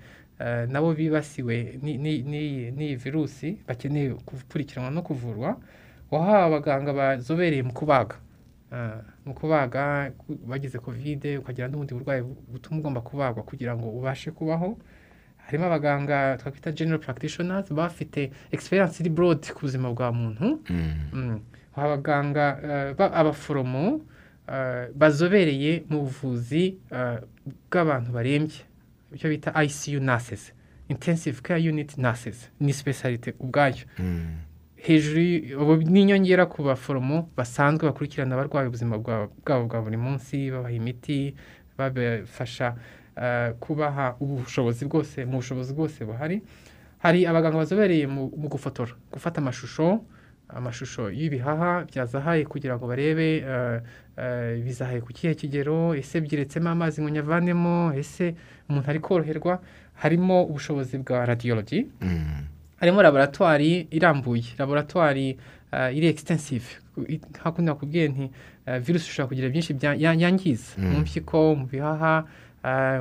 nabo bibasiwe ni- ni- n'iyi virusi bakeneye gukurikiranwa no kuvurwa wahawe abaganga bazobereye mu kubaga Ah, mu kubaga ku- bagize kovide ukagira n'ubundi burwayi bu- butuma ugomba kubagwa kugira ngo ubashe kubaho harimo abaganga twakwita general practitioners bafite experience iri broad ku buzima bwa muntu Mm. Mm. abaganga eh, ba- abaforomo eh, bazobereye mu buvuzi eh, bw'abantu barembye icyo bita ICU nurses intensive care unit nurses ni specialite ubwayo Mm. hejuru ubu n'inyongera ku baforomo basanzwe bakurikirana abarwaye ubuzima bwa- bwabo bwa buri munsi babaha imiti babafasha eh, kubaha ubushobozi bwose mu bushobozi bwose buhari hari abaganga bazobereye mu gufotora gufata amashusho amashusho y'ibihaha byazahaye kugira ngo barebe eh, eh, bizahaye ku kihe kigero ese byiretsemo amazi ngo nyavanemo ese umuntu ari koroherwa harimo ubushobozi bwa radiyologi Mm. harimo laboratwari irambuye laboratwari uh, iri extensive hakundi nakubwiye nti virusi ishobora kugira byinshi bya- ya- yangiza Mm. mu mpyiko mu bihaha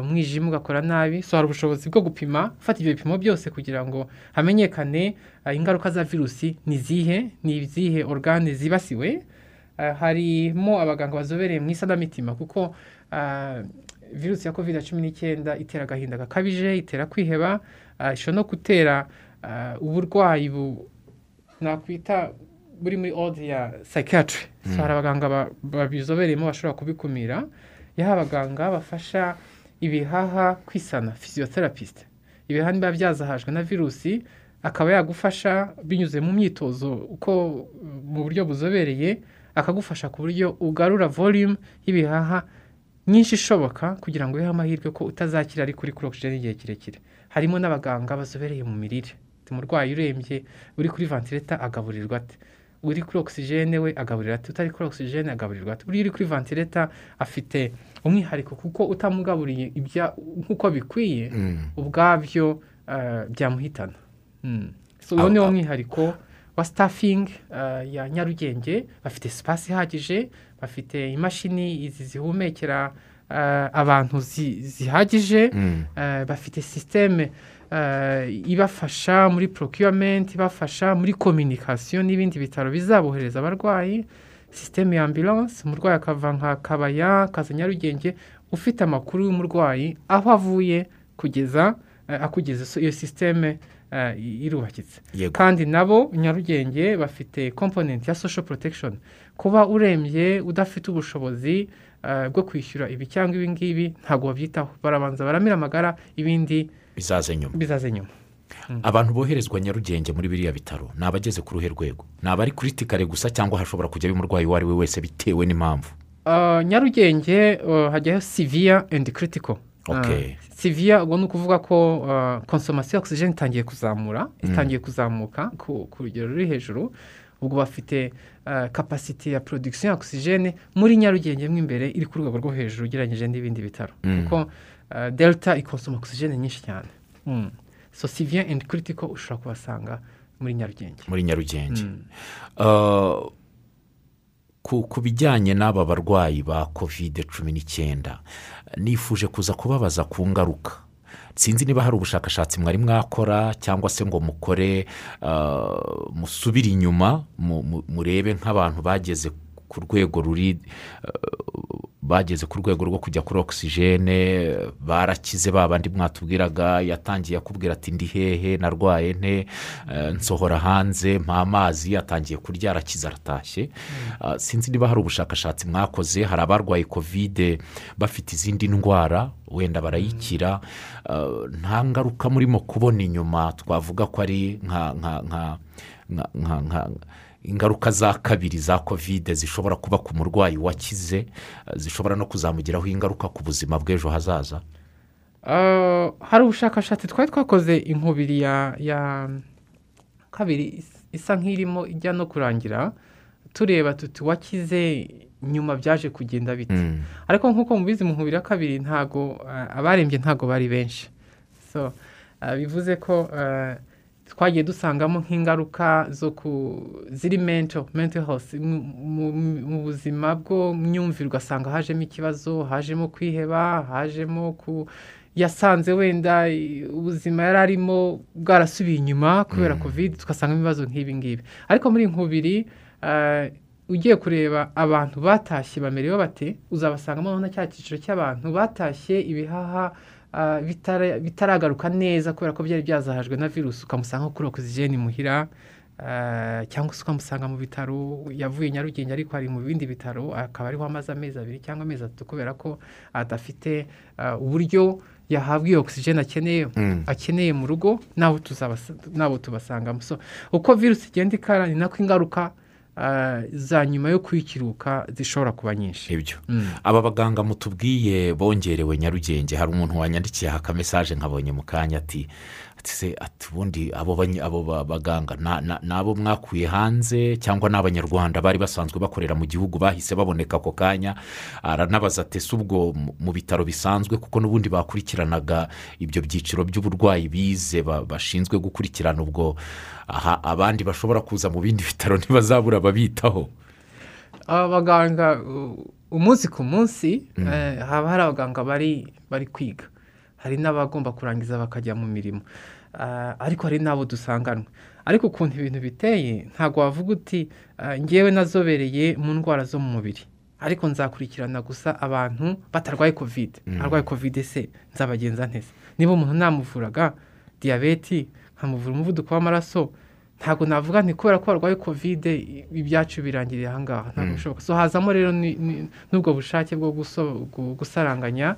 umwijima ugakora nabi so hari ubushobozi bwo gupima gufata ibyo bipimo byose kugira ngo hamenyekane uh, ingaruka za virusi ni izihe ni izihe organe zibasiwe? Uh, harimo abaganga bazobereye mu isanamitima kuko virusi ya covid cumi n'icyenda itera agahinda gakabije itera kwiheba ishobora no gutera uburwayi bu nakwita buri muri ode ya psychiatry. So hari abaganga ba- babizobereyemo bashobora kubikumira. Yaha abaganga bafasha ibihaha kwisana physiotherapist. Ibihaha biba byazahajwe na virusi akaba yagufasha binyuze mu myitozo uko mu buryo buzobereye akagufasha ku buryo ugarura volume y'ibihaha nyinshi ishoboka kugira ngo uhe amahirwe ko utazakira ari kuri oxygen igihe kirekire. Harimo n'abaganga bazobereye mu mirire. Umurwayi urembye uri kuri vantileta agaburirwa ate? Uri kuri oxygen we agaburira ate? Utari kuri oxygen agaburirwa uriya uri kuri vantileta afite umwihariko kuko utamugaburiye nk'uko bikwiye Mm. ubwabyo eh, byamuhitana Mm. uwo ni wo mwihariko wa staffing eh, ya nyarugenge bafite sipasi ihagije bafite imashini izi zihumekera eh, abantu zi- zihagije Mm. bafite sisiteme ibafasha muri procurement ibafasha muri communication n'ibindi bitaro bizabohereza abarwayi sisiteme ya ambulance umurwayi akava nka kabaya akaza nyarugenge ufite amakuru y'umurwayi aho avuye kugeza eh, akugeza iyo sisiteme eh, irubakitse. Kandi nabo nyarugenge bafite component ya social protection. Kuba urembye udafite ubushobozi eh, bwo kwishyura ibi cyangwa ibi ngibi ntabwo babyitaho. Barabanza baramira amagara ibindi bizaze nyuma. Abantu boherezwa nyarugenge muri biriya bitaro ni abageze ku ruhe rwego. Ni abari kuri tikare gusa cyangwa hashobora kujyayo umurwayi uwo ari we wese bitewe n'impamvu? Uh, nyarugenge uh, hajyaho siviya endi kiritiko Okay. siviya ubwo ni ukuvuga ko uh, konsomasiyo ogisijeni itangiye kuzamura itangiye kuzamuka ku rugero ruri hejuru. Ubwo bafite uh, kapasite ya porodikisiyo ya ogisijeni muri nyarugenge mo imbere iri ku rwego rwo hejuru ugereranyije n'ibindi bitaro. Mm. kuko uh, delta ikonsoma ogisijeni nyinshi cyane. So siviya endi kiritiko ushobora kubasanga muri nyarugenge. Muri nyarugenge. Mm. Uh, ku bijyanye n'aba barwayi ba kovide cumi n'icyenda nifuje kuza kubabaza ku ngaruka. Sinzi niba hari ubushakashatsi mwari mwakora cyangwa se ngo mukore uh, musubire inyuma mu- mu- murebe nk'abantu bageze ku rwego ruri uh, bageze ku rwego rwo kujya kuri ogisijene barakize ba bandi mwatubwiraga yatangiye akubwira ati ndi hehe narwaye nte? Eh, nsohora hanze mpa amazi atangiye kurya arakiza aratashye. Ah, sinzi niba hari ubushakashatsi mwakoze hari abarwaye kovide bafite izindi ndwara wenda barayikira. Ah, nta ngaruka murimo kubona inyuma twavuga ko ari nka nka nka nka nka nka ingaruka za kabiri za kovide zishobora kuba ku murwayi wakize eh, zishobora no kuzamugiraho ingaruka ku buzima bw'ejo hazaza? Uh, hari ubushakashatsi twari twakoze inkubiri ya ya kabiri is- isa nk'irimo ijya no kurangira tureba tuti wakize nyuma byaje kugenda bite? Mm. ariko nk'uko mubizi mu nkubiri ya kabiri ntago uh, abarembye ntago bari benshi. So bivuze ko twagiye dusangamo nk'ingaruka zo ku ziri mento mento health. Mu- buzima bwo myumvire ugasanga hajemo ikibazo hajemo kwiheba hajemo ku yasanze wenda ubuzima yari arimo bwarasubiye inyuma kubera kovide tugasangamo ibibazo nk'ibi ngibi. Ariko muri nkubiri uh, ugiye kureba abantu batashye bamerewe bate uzabasangamo na cya cyiciro cy'abantu batashye ibihaha ah, bitaragaruka neza kubera ko byari byazahajwe na virusi ukamusanga kuri ogisijeni muhira ah, cyangwa se ukamusanga mu bitaro yavuye nyarugenge ariko ari mu bindi bitaro akaba ariho amaze amezi abiri cyangwa amezi atatu kubera ko adafite ah, uburyo yahabwa iyo ogisijeni akeneye Mm. akeneye mu rugo n'abo tubasangamo so uko virusi igenda ikara ni nako ingaruka ah, za nyuma yo kwikiruka zishobora kuba nyinshi ibyo Mm. aba baganga mutubwiye bongerewe nyarugenge hari umuntu wanyandikiye aka mesaje nkabonye mu kanya ati ati se ati ubundi abo baganga ni abo mwakuye hanze cyangwa ni abanyarwanda bari basanzwe bakorera mu gihugu bahise baboneka ako kanya aranabaza ati ese ubwo mu- bitaro bisanzwe kuko n'ubundi bakurikiranaga ibyo byiciro by'uburwayi bize ba- bashinzwe gukurikirana ubwo aha abandi bashobora kuza mu bindi bitaro ntibazabura ababitaho aba baganga umunsi ku munsi eh, haba hari abaganga bari bari kwiga. Hari n'abagomba kurangiza bakajya mu mirimo. Ariko hari n'abo dusanganwe ariko ukuntu ibintu biteye ntabwo wavuga uti ngewe nazobereye mu ndwara zo mu mubiri ariko nzakurikirana gusa abantu batarwaye kovide arwaye kovide se nzabagenza ntese niba umuntu namuvuraga diyabeti nkamuvura umuvuduko w'amaraso ntabwo navuga nti kubera ko warwaye kovide ibyacu birangiriye ahangaha ntabwo bishoboka so hazamo rero n'ubwo bushake bwo gusaranganya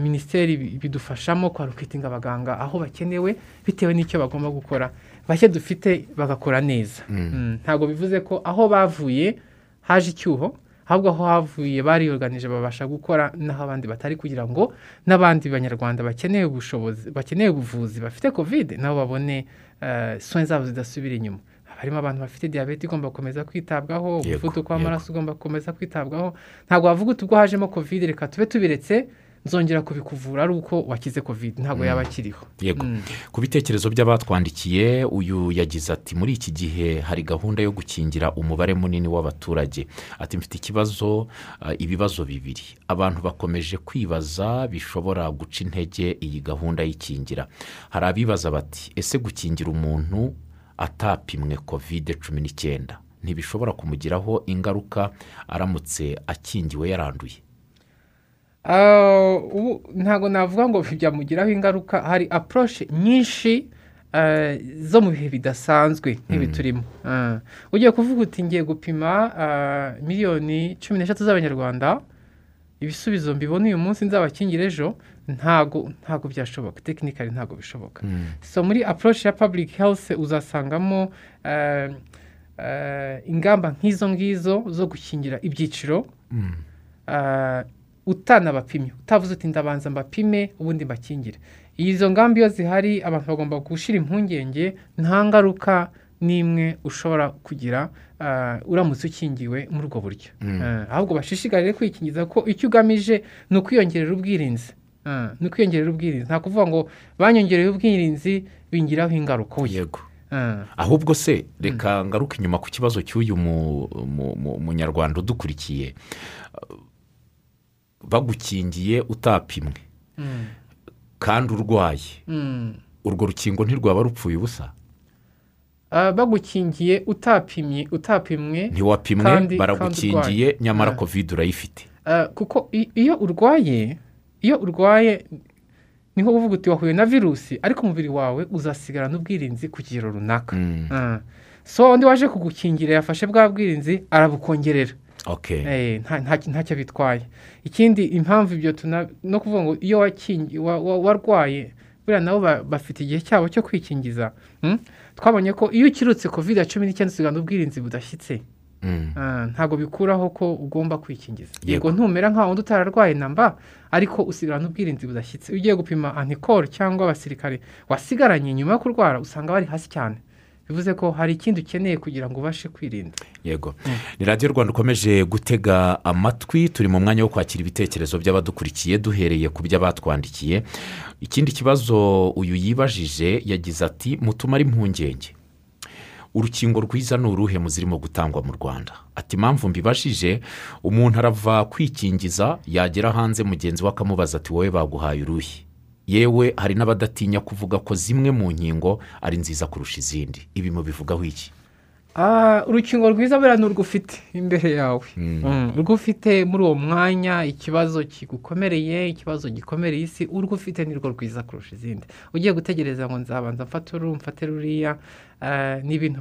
minisiteri bi- bidufashamo kwarukitinga abaganga aho bakenewe bitewe n'icyo bagomba gukora. Bake dufite bagakora neza. Mm, ntabwo bivuze ko aho bavuye haje icyuho ahubwo aho havuye bariyoganije babasha gukora n'aho abandi batari kugira ngo n'abandi banyarwanda bakeneye ubushobozi bakeneye ubuvuzi bafite kovide nabo babone eh, soin zabo zidasubira inyuma. Harimo abantu bafite diyabete igomba gukomeza kwitabwaho umuvuduko w'amaraso ugomba gukomeza kwitabwaho. Ntabwo wavuga uti ubwo hajemo kovide reka tube tubiretse nzongera kubikuvura ari uko wakize kovide ntabwo yaba akiriho. Yego. Ku bitekerezo by'abatwandikiye uyu yagize ati muri iki gihe hari gahunda yo gukingira umubare munini w'abaturage. Ati mfite ikibazo ah, ibibazo bibiri. Abantu bakomeje kwibaza bishobora guca intege iyi gahunda y'ikingira. Hari abibaza bati ese gukingira umuntu atapimwe kovide cumi n'icyenda ntibishobora kumugiraho ingaruka aramutse akingiwe yaranduye. Ntabwo navuga ngo byamugiraho ingaruka. Hari apuroshe nyinshi ah, zo mu bihe bidasanzwe nk'ibi turimo. Ah, ugiye kuvuga uti ngiye gupima miliyoni cumi n'eshatu z'abanyarwanda. Ibisubizo mbibona uyu munsi nzabakingire ejo. Ntago ntago byashoboka. Tekinikari ntago bishoboka. So muri apuroshe ya public health uzasangamo ingamba nk'izo ngizo zo gukingira ibyiciro. Ah, utanabapimye utavuze uti ndabanza mbapime ubundi mbakingire. Izo ngamba iyo zihari abantu bagomba gushyira impungenge nta ngaruka n'imwe ushobora kugira ah, uramutse ukingiwe muri ubwo buryo. Ah, ahubwo bashishikarire kwikingiza ko icyo ugamije ni ukwiyongerera ubwirinzi. Ah, ni ukwiyongerera ubwirinzi. Nta kuvuga ngo banyongereye ubwirinzi bingiraho ingaruka yego. Ah. ahubwo se reka ngaruke inyuma ku kibazo cy'uyu mu- mu- mu- munyarwanda udukurikiye. Bagukingiye utapimwe Mm. kandi urwaye Mm. urwo rukingo ntirwaba rupfuye ubusa Ah, bagukingiye utapimye utapimwe ntiwapimwe baragukingiye nyamara Ah. kovide urayifite Ah, kuko iyo urwaye iyo urwaye ni nko kuvuga uti wahuye na virusi ariko umubiri wawe uzasigarana ubwirinzi ku kigero runaka Mm. Ah. so undi waje kugukingira yafashe bwa bwirinzi arabukongerera ntacyo bitwaye ikindi impamvu ibyo tuna no kuvuga ngo iyo warwaye buriya nabo ba- bafite igihe cyabo cyo kwikingiza Mm? twabonye ko iyo ukirutse kovide cumi n'icyenda usigana ubwirinzi budashyitse Mm. Ah, ntabwo bikuraho ko ugomba kwikingiza Yego. ntumera nka wundi utararwaye namba ariko usigarana ubwirinzi budashyitse ugiye gupima antikoro cyangwa abasirikare wasigaranye nyuma yo kurwara usanga bari hasi cyane bivuze ko hari ikindi ukeneye kugira ngo ubashe kwirinda. Yego. Ni radiyo rwanda ukomeje gutega amatwi turi mu mwanya wo kwakira ibitekerezo by'abadukurikiye duhereye ku byo batwandikiye ikindi kibazo uyu yibajije yagize ati mutumare impungenge urukingo rwiza ni uruhe mu zirimo gutangwa mu rwanda? Ati impamvu mbibajije umuntu arava kwikingiza yagera hanze mugenzi we akamubaza ati wowe baguhaye uruhe yewe hari n'abadatinya kuvuga ko zimwe mu nkingo ari nziza kurusha izindi. Ibi mubivugaho iki? Ah, urukingo rwiza buriya ni urwo ufite imbere yawe. Mm, urwo ufite muri uwo mwanya ikibazo kigukomereye ikibazo gikomereye isi urwo ufite ni rwo rwiza kurusha izindi. Ugiye gutegereza ngo nzabanza mfate uru mfate ruriya ah, ni ibintu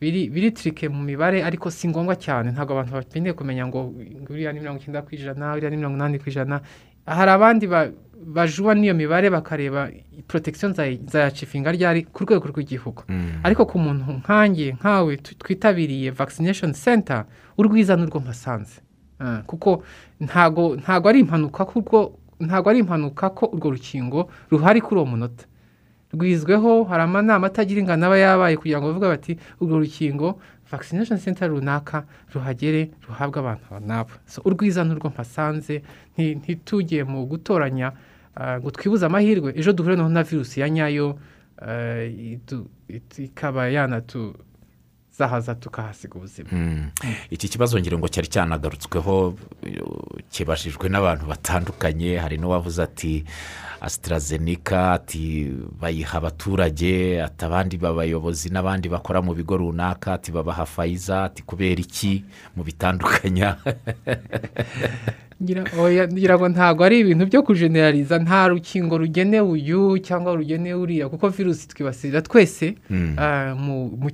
biri tirike mu mibare ariko si ngombwa cyane. Ntabwo abantu bakeneye kumenya ngo uriya ni mirongo icyenda ku ijana uriya ni mirongo inani ku ijana. Hari abandi ba- bajuwa n'iyo mibare bakareba protection nzayacifinga ryari ku rwego rw'igihugu. Ariko ku muntu nkanjye nkawe twitabiriye vaccination center urwiza n'urwo mpasanze Ah, kuko ntago ntago ari impanuka kuko ntago ari impanuka ko urwo rukingo ruhari kuri uwo munota. Rwizweho hari amanama atagira ingano aba yabaye kugira ngo bavuge bati urwo rukingo vaccination center runaka ruhagere ruhabwe abantu aba n'aba So, urwiza n'urwo mpasanze nti- ntitugiye mu gutoranya ngo twibuze amahirwe. Ejo duhure na virusi ya nyayo itu- ikaba yanatuzahaza tukahasiga ubuzima. Mm. iki kibazo ngira ngo cyari cyanagarutsweho eh, kibajijwe n'abantu batandukanye. Hari n'uwavuze ati asitarazenika ati bayiha abaturage ati abandi babayobozi n'abandi bakora mu bigo runaka ati babaha fayiza ati kubera iki? Mu bitandukanya. ngira ngo ntabwo ari ibintu byo kujeneraliza nta rukingo rugenewe uyu cyangwa rugenewe uriya kuko virusi twibasirira twese ah, mu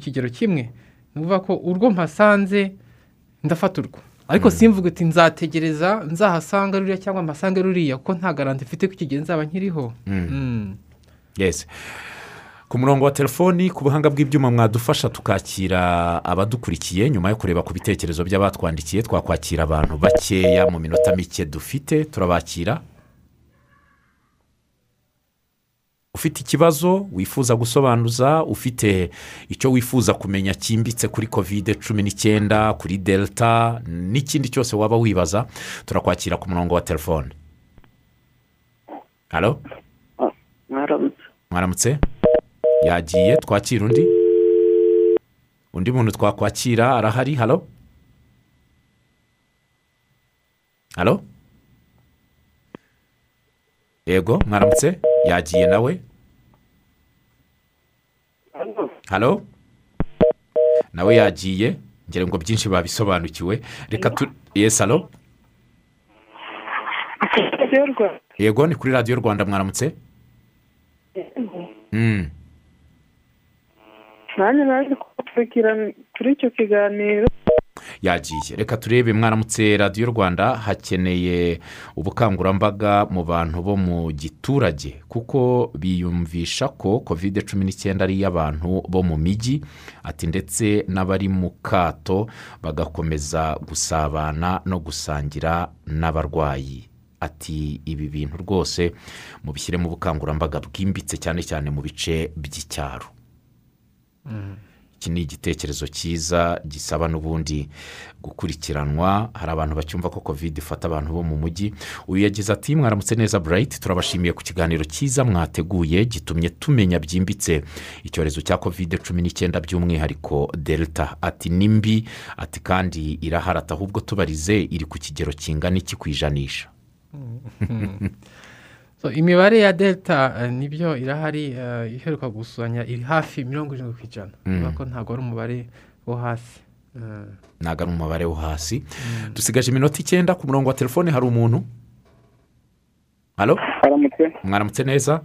kigero kimwe. Ni ukuvuga ko urwo mpasanze ndafata urwo. Ariko simvuge uti nzategereza nzahasanga ruriya cyangwa mpasange ruriya kuko nta garanti mfite ko gihe nzaba nkiriho. Mm. Ku murongo wa telefoni ku buhanga bw'ibyuma mwadufasha tukakira abadukurikiye nyuma yo kureba ku bitekerezo by'abatwandikiye twakwakira abantu bakeya mu minota mike dufite turabakira. Ufite ikibazo wifuza gusobanuza ufite icyo wifuza kumenya cyimbitse kuri kovide cumi n'icyenda kuri delta n'ikindi cyose waba wibaza turakwakira ku murongo wa telefone. Halo mwaramutse. Mwaramutse? Yagiye twakira undi? Undi muntu twakwakira arahari? Halo halo yego mwaramutse yagiye nawe? Halo nawe yagiye? Ngira ngo byinshi babisobanukiwe. Reka tu yesi halo yego ni kuri radiyo rwanda mwaramutse. Nanjye naje kubakurikirana kuri icyo kiganiro. Yagiye reka turebe mwaramutse radiyo rwanda hakeneye ubukangurambaga mu bantu bo mu giturage kuko biyumvisha ko kovide cumi n'icyenda ari iy'abantu bo mu mijyi ati ndetse n'abari mu kato bagakomeza gusabana no gusangira n'abarwayi. Ati ibi bintu rwose mubishyire mu bukangurambaga bwimbitse cyane cyane mu bice by'icyaro. Iki ni igitekerezo cyiza gisaba n'ubundi gukurikiranwa. Hari abantu bacyumva ko kovide ifata abantu bo mu mujyi uyu yagize ati mwaramutse neza burayiti turabashimiye ku kiganiro cyiza mwateguye gitumye tumenya byimbitse. Icyorezo cya kovide cumi n'icyenda by'umwihariko delta. Ati ni mbi. Ati kandi iraharata ahubwo tubarize iri ku kigero kingana iki ku ijanisha? So, imibare ya delta ni byo irahari iheruka gukusanya iri hafi mirongo irindwi ku ijana bivuga ko ntabwo ari umubare wo hasi ntabwo ari umubare wo hasi dusigaje iminota icyenda ku murongo wa telefone hari umuntu halo mwaramutse neza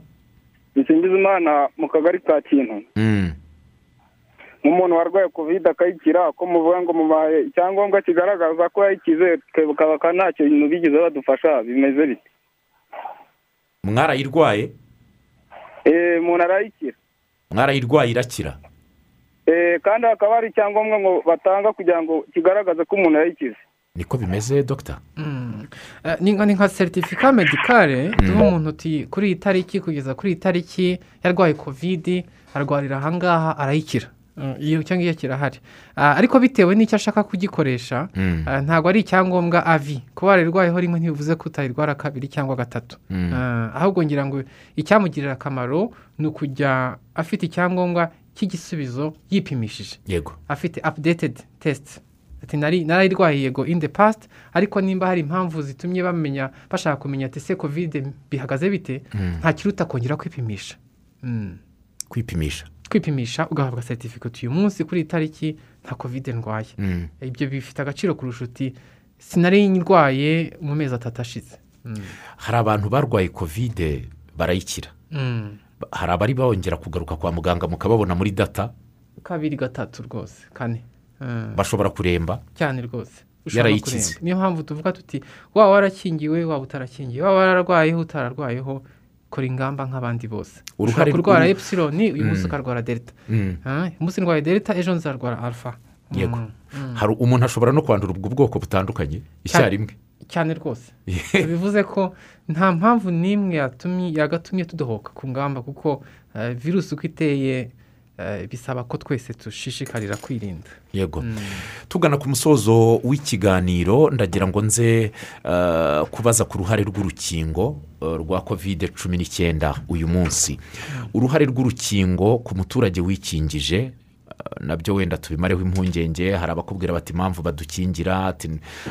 dusingiza imana mu kagari ka kintu Mm. nk'umuntu warwaye kovide akayikira ko muvuga ngo mubaye icyangombwa kigaragaza ko yayikize tukaba nta kintu bigeze badufasha bimeze bite mwarayirwaye eee umuntu arayikira mwarayirwaye irakira? Eee kandi hakaba hari icyangombwa ngo batanga kugira ngo kigaragaze ko umuntu yayikize. Niko bimeze dogita mm. Eh, ni nka- ni nka seritifika medikare duha umuntu uti kuri iyi tariki kugeza kuri iyi tariki yarwaye kovidi arwarira ahangaha arayikira. Icyo ngicyo kirahari Ah, ariko bitewe n'icyo ashaka kugikoresha Mm. ah, ntabwo ari icyangombwa avi. Kuba wararwayeho rimwe ntibivuze ko utayirwara kabiri cyangwa gatatu. Mm. Ah, ahubwo ngira ngo icyamugirira akamaro ni ukujya afite icyangombwa cy'igisubizo yipimishije. Yego. Afite apudetedi nari narayirwaye yego in the past. Ariko nimba hari impamvu zitumye bamenya bashaka kumenya ati se kovide bihagaze bite? Nta kiruta kongera kwipimisha. Mm. kwipimisha. Kwipimisha ugahabwa seritifika uyu munsi kuri iyi tariki nta kovide ndwaye. Mm. ibyo bifite agaciro kurusha uti sinari ndwaye mu mezi atatu ashize. Mm. hari abantu barwaye kovide barayikira. Mm. hari abari bongera kugaruka kwa muganga mukababona muri data? Kabiri gatatu rwose kane. Bashobora kuremba? Cyane rwose. Yarayikize. niyo mpamvu tuvuga tuti waba warakingiwe waba utarakingiwe. Waba wararwayeho utararwayeho. Kora ingamba nk'abandi bose ushobora kurwara epsiloni uyu munsi ukarwara delta uyu munsi ndwaye delta ejo nzarwara alpha yego hari umuntu ashobora no kwandura ubwo bwoko butandukanye icyarimwe cyane rwose bivuze ko nta mpamvu n'imwe yagatumye tudohoka ku ngamba kuko virusi uko iteye bisaba ko twese dushishikarira kwirinda. Yego. Tugana ku musozo w'ikiganiro ndagira ngo nze eh, kubaza ku ruhare rw'urukingo eh, rwa kovide cumi n'icyenda uyu munsi. Uruhare rw'urukingo ku muturage wikingije eh, na byo wenda tubimareho impungenge hari abakubwira bati impamvu badukingira?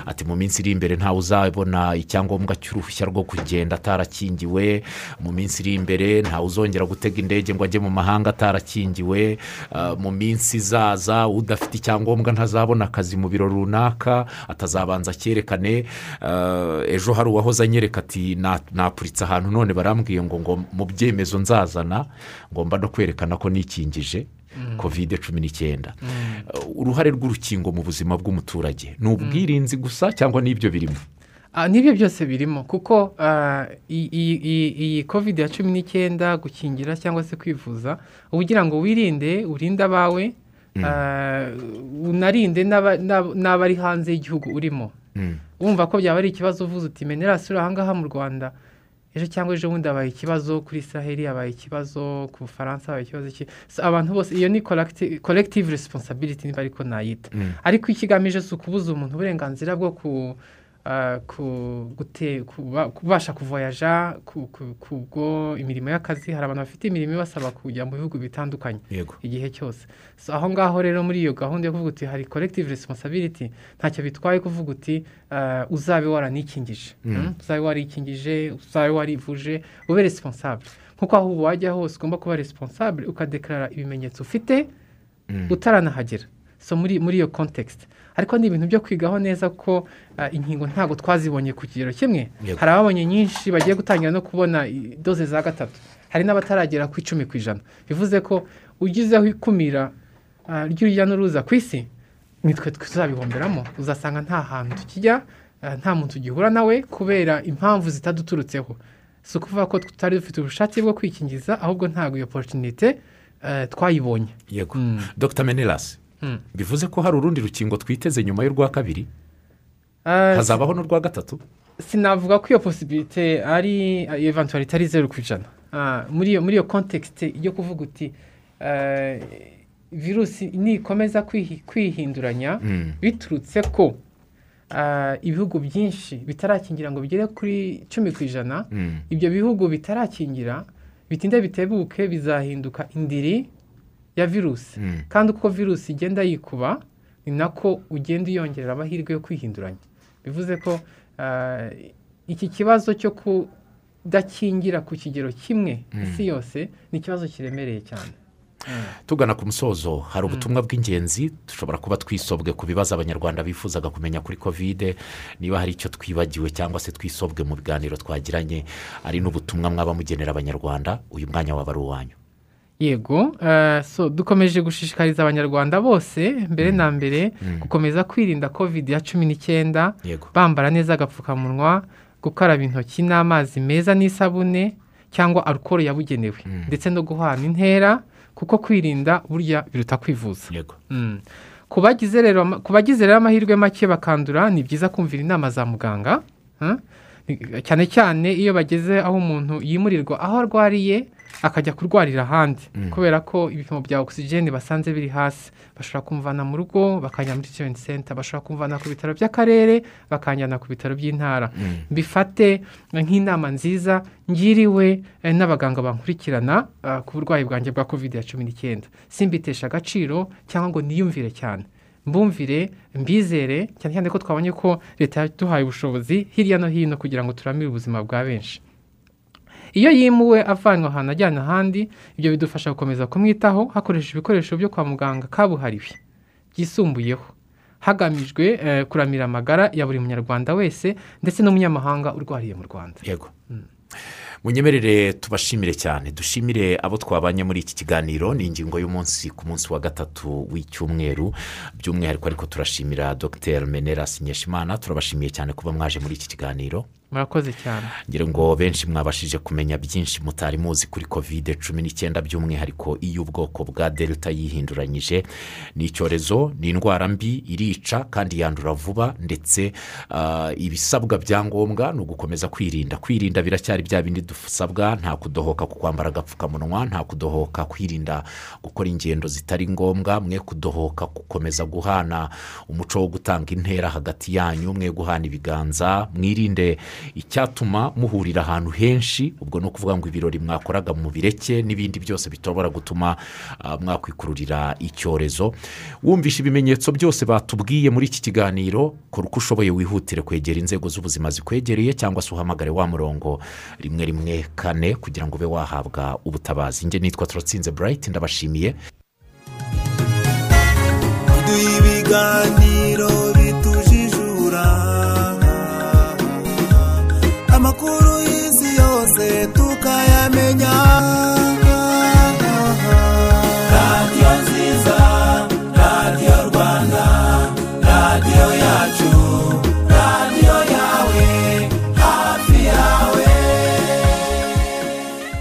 Ati, mu minsi iri imbere ntawe uzabona icyangombwa cy'uruhushya rwo kugenda atarakingiwe mu minsi iri imbere ntawe uzongera gutega indege ngo ajye mu mahanga atarakingiwe ah, mu minsi izaza udafite icyangombwa ntazabona akazi mu biro runaka atazabanza acyerekane ah, ejo hari uwahoze anyereka ati "Na- napuritse ahantu none barambwiye ngo ngo mu byemezo nzazana ngomba no kwerekana ko nikingije. Kovide cumi n'icyenda Uh, uruhare rw'urukingo mu buzima bw'umuturage. Ni ubwirinzi gusa cyangwa n'ibyo birimo? Ah, n'ibyo byose birimo. Kuko ah, iyi kovide ya cumi n'icyenda gukingira cyangwa se kwivuza uba ugira ngo wirinde urinde abawe ah, unarinde n'aba- n'ab- n'abari hanze y'igihugu urimo. Mm. wumva ko byaba ari ikibazo uvuze uti menera sura ahangaha mu rwanda. Ejo cyangwa ejo bundi habaye ikibazo kuri israheli habaye ikibazo ku bufaransa habaye ikibazo abantu bose iyo ni collecti- collective responsibility niba ariko nayita Mm. ariko ikigamije si ukubuza umuntu uburenganzira bwo ku kubasha kuvoyaja ku- ku- kubwo imirimo y'akazi hari abantu bafite imirimo ibasaba kujya mu bihugu bitandukanye igihe cyose aho ngaho rero muri iyo gahunda yo kuvuga uti hari collective responsibility ntacyo bitwaye kuvuga uti uzabe waranikingije uzabe warikingije uzabe warivuje ube responsable nk'uko aho wajya hose ugomba kuba responsable ukadekarara ibimenyetso ufite utaranahagera so muri muri iyo context ariko ni ibintu byo kwigaho neza ko inkingo ntabwo twazibonye ku kigero kimwe. Hari ababonye nyinshi bagiye gutangira no kubona doze za gatatu. Hari n'abataragera ku icumi ku ijana. Bivuze ko ugizeho ikumira ry'urujya n'uruza ku isi nitwe tuzabihomberamo uzasanga nta hantu tukijya nta muntu tugihura nawe kubera impamvu zitaduturutseho. Si ukuvuga ko tutari dufite ubushake bwo kwikingiza ahubwo ntabwo iyo porotinite twayibonye. Yego. Mm. dr menerasi Mm. Bivuze ko hari urundi rukingo twiteze nyuma y'urwa kabiri Ah, hazabaho n'urwa gatatu sinavuga ko iyo posibilite ari eventualite ari zeru ku ijana Ah, muri iyo kontekisite yo kuvuga uti eh, virusi nikomeza kwihi- kwihinduranya Mm. biturutse ko ah, ibihugu byinshi bitarakingira ngo bigere kuri cumi ku ijana Mm. ibyo bihugu bitarakingira bitinde bitebuke bizahinduka indiri ya virusi Mm. kandi uko virusi igenda yikuba ni nako ugenda uyongerera amahirwe yo kwihinduranya. Bivuze ko ah, iki kibazo cyo kudakingira ku kigero kimwe isi yose ni ikibazo kiremereye cyane. Tugana ku musozo hari ubutumwa bw'ingenzi dushobora kuba twisobwe ku bibazo abanyarwanda bifuzaga kumenya kuri kovide niba hari icyo twibagiwe cyangwa se twisobwe mu biganiro twagiranye ari n'ubutumwa mwaba mugenera abanyarwanda uyu mwanya waba ari uwanyu. Yego eh, so dukomeje gushishikariza abanyarwanda bose mbere na mbere gukomeza kwirinda covid ya cumi n'icyenda bambara neza agapfukamunwa gukaraba intoki n'amazi meza n'isabune cyangwa alukoro yabugenewe. Ndetse no guhana intera kuko kwirinda burya biruta kwivuza. Yego. Mm. ku bagize rero amahirwe make bakandura ni byiza kumvira inama za muganga cyane cyane iyo bageze aho umuntu yimurirwa aho arwariye akajya kurwarira ahandi. Kubera ko ibipimo bya ogisijeni basanze biri hasi bashobora kumuvana mu rugo bakajya muri tirenti senta bashobora kumuvana ku bitaro by'akarere bakanjyana ku bitaro by'intara. Bifate nk'inama nziza ngiriwe eh, n'abaganga bankurikirana ah, ku burwayi bwanjye bwa covid ya cumi n'icyenda. Simbitesha agaciro cyangwa ngo niyumvire cyane. Mbumvire mbizere cyane cyane ko twabonye ko leta yaduhaye ubushobozi hirya no hino kugira ngo turamire ubuzima bwa benshi. Iyo yimuwe avanwa ahantu ajyana ahandi ibyo bidufasha gukomeza kumwitaho hakoreshejwe ibikoresho byo kwa muganga kabuhariwe byisumbuyeho. Hagamijwe eh, kuramira amagara ya buri munyarwanda wese ndetse n'umunyamahanga urwariye mu rwanda. Yego. Munyemerere tubashimire cyane. Dushimire abo twabanye muri iki kiganiro. Ni ingingo y'umunsi ku munsi wa gatatu w'icyumweru. By'umwihariko ariko turashimira dr. Menerasi nyeshimana turabashimiye cyane kuba mwaje muri iki kiganiro. Murakoze cyane. Ngira ngo benshi mwabashije kumenya byinshi mutari muzi kuri kovide cumi n'icyenda by'umwihariko iyo ubwoko bwa delta yihinduranyije. Ni icyorezo ni indwara mbi irica kandi yandura vuba ndetse ah, ibisabwa bya ngombwa ni ugukomeza kwirinda. Kwirinda biracyari bya bindi dusabwa nta kudohoka ku kwambara agapfukamunwa nta kudohoka kwirinda gukora ingendo zitari ngombwa mwe kudohoka gukomeza guhana umuco wo gutanga intera hagati yanyu mwe guhana ibiganza mwirinde icyatuma muhurira ahantu henshi ubwo ni ukuvuga ngo ibirori mwakoraga mu bireke n'ibindi byose bishobora gutuma ah, mwakwikururira icyorezo. Wumvishe ibimenyetso byose batubwiye muri iki kiganiro kora uko ushoboye wihutire kwegera inzego z'ubuzima zikwegereye cyangwa se uhamagare wa murongo rimwe rimwe kane kugira ngo ube wahabwa ubutabazi. Njye nitwa turatsinze burayiti ndabashimiye. Ibiganiro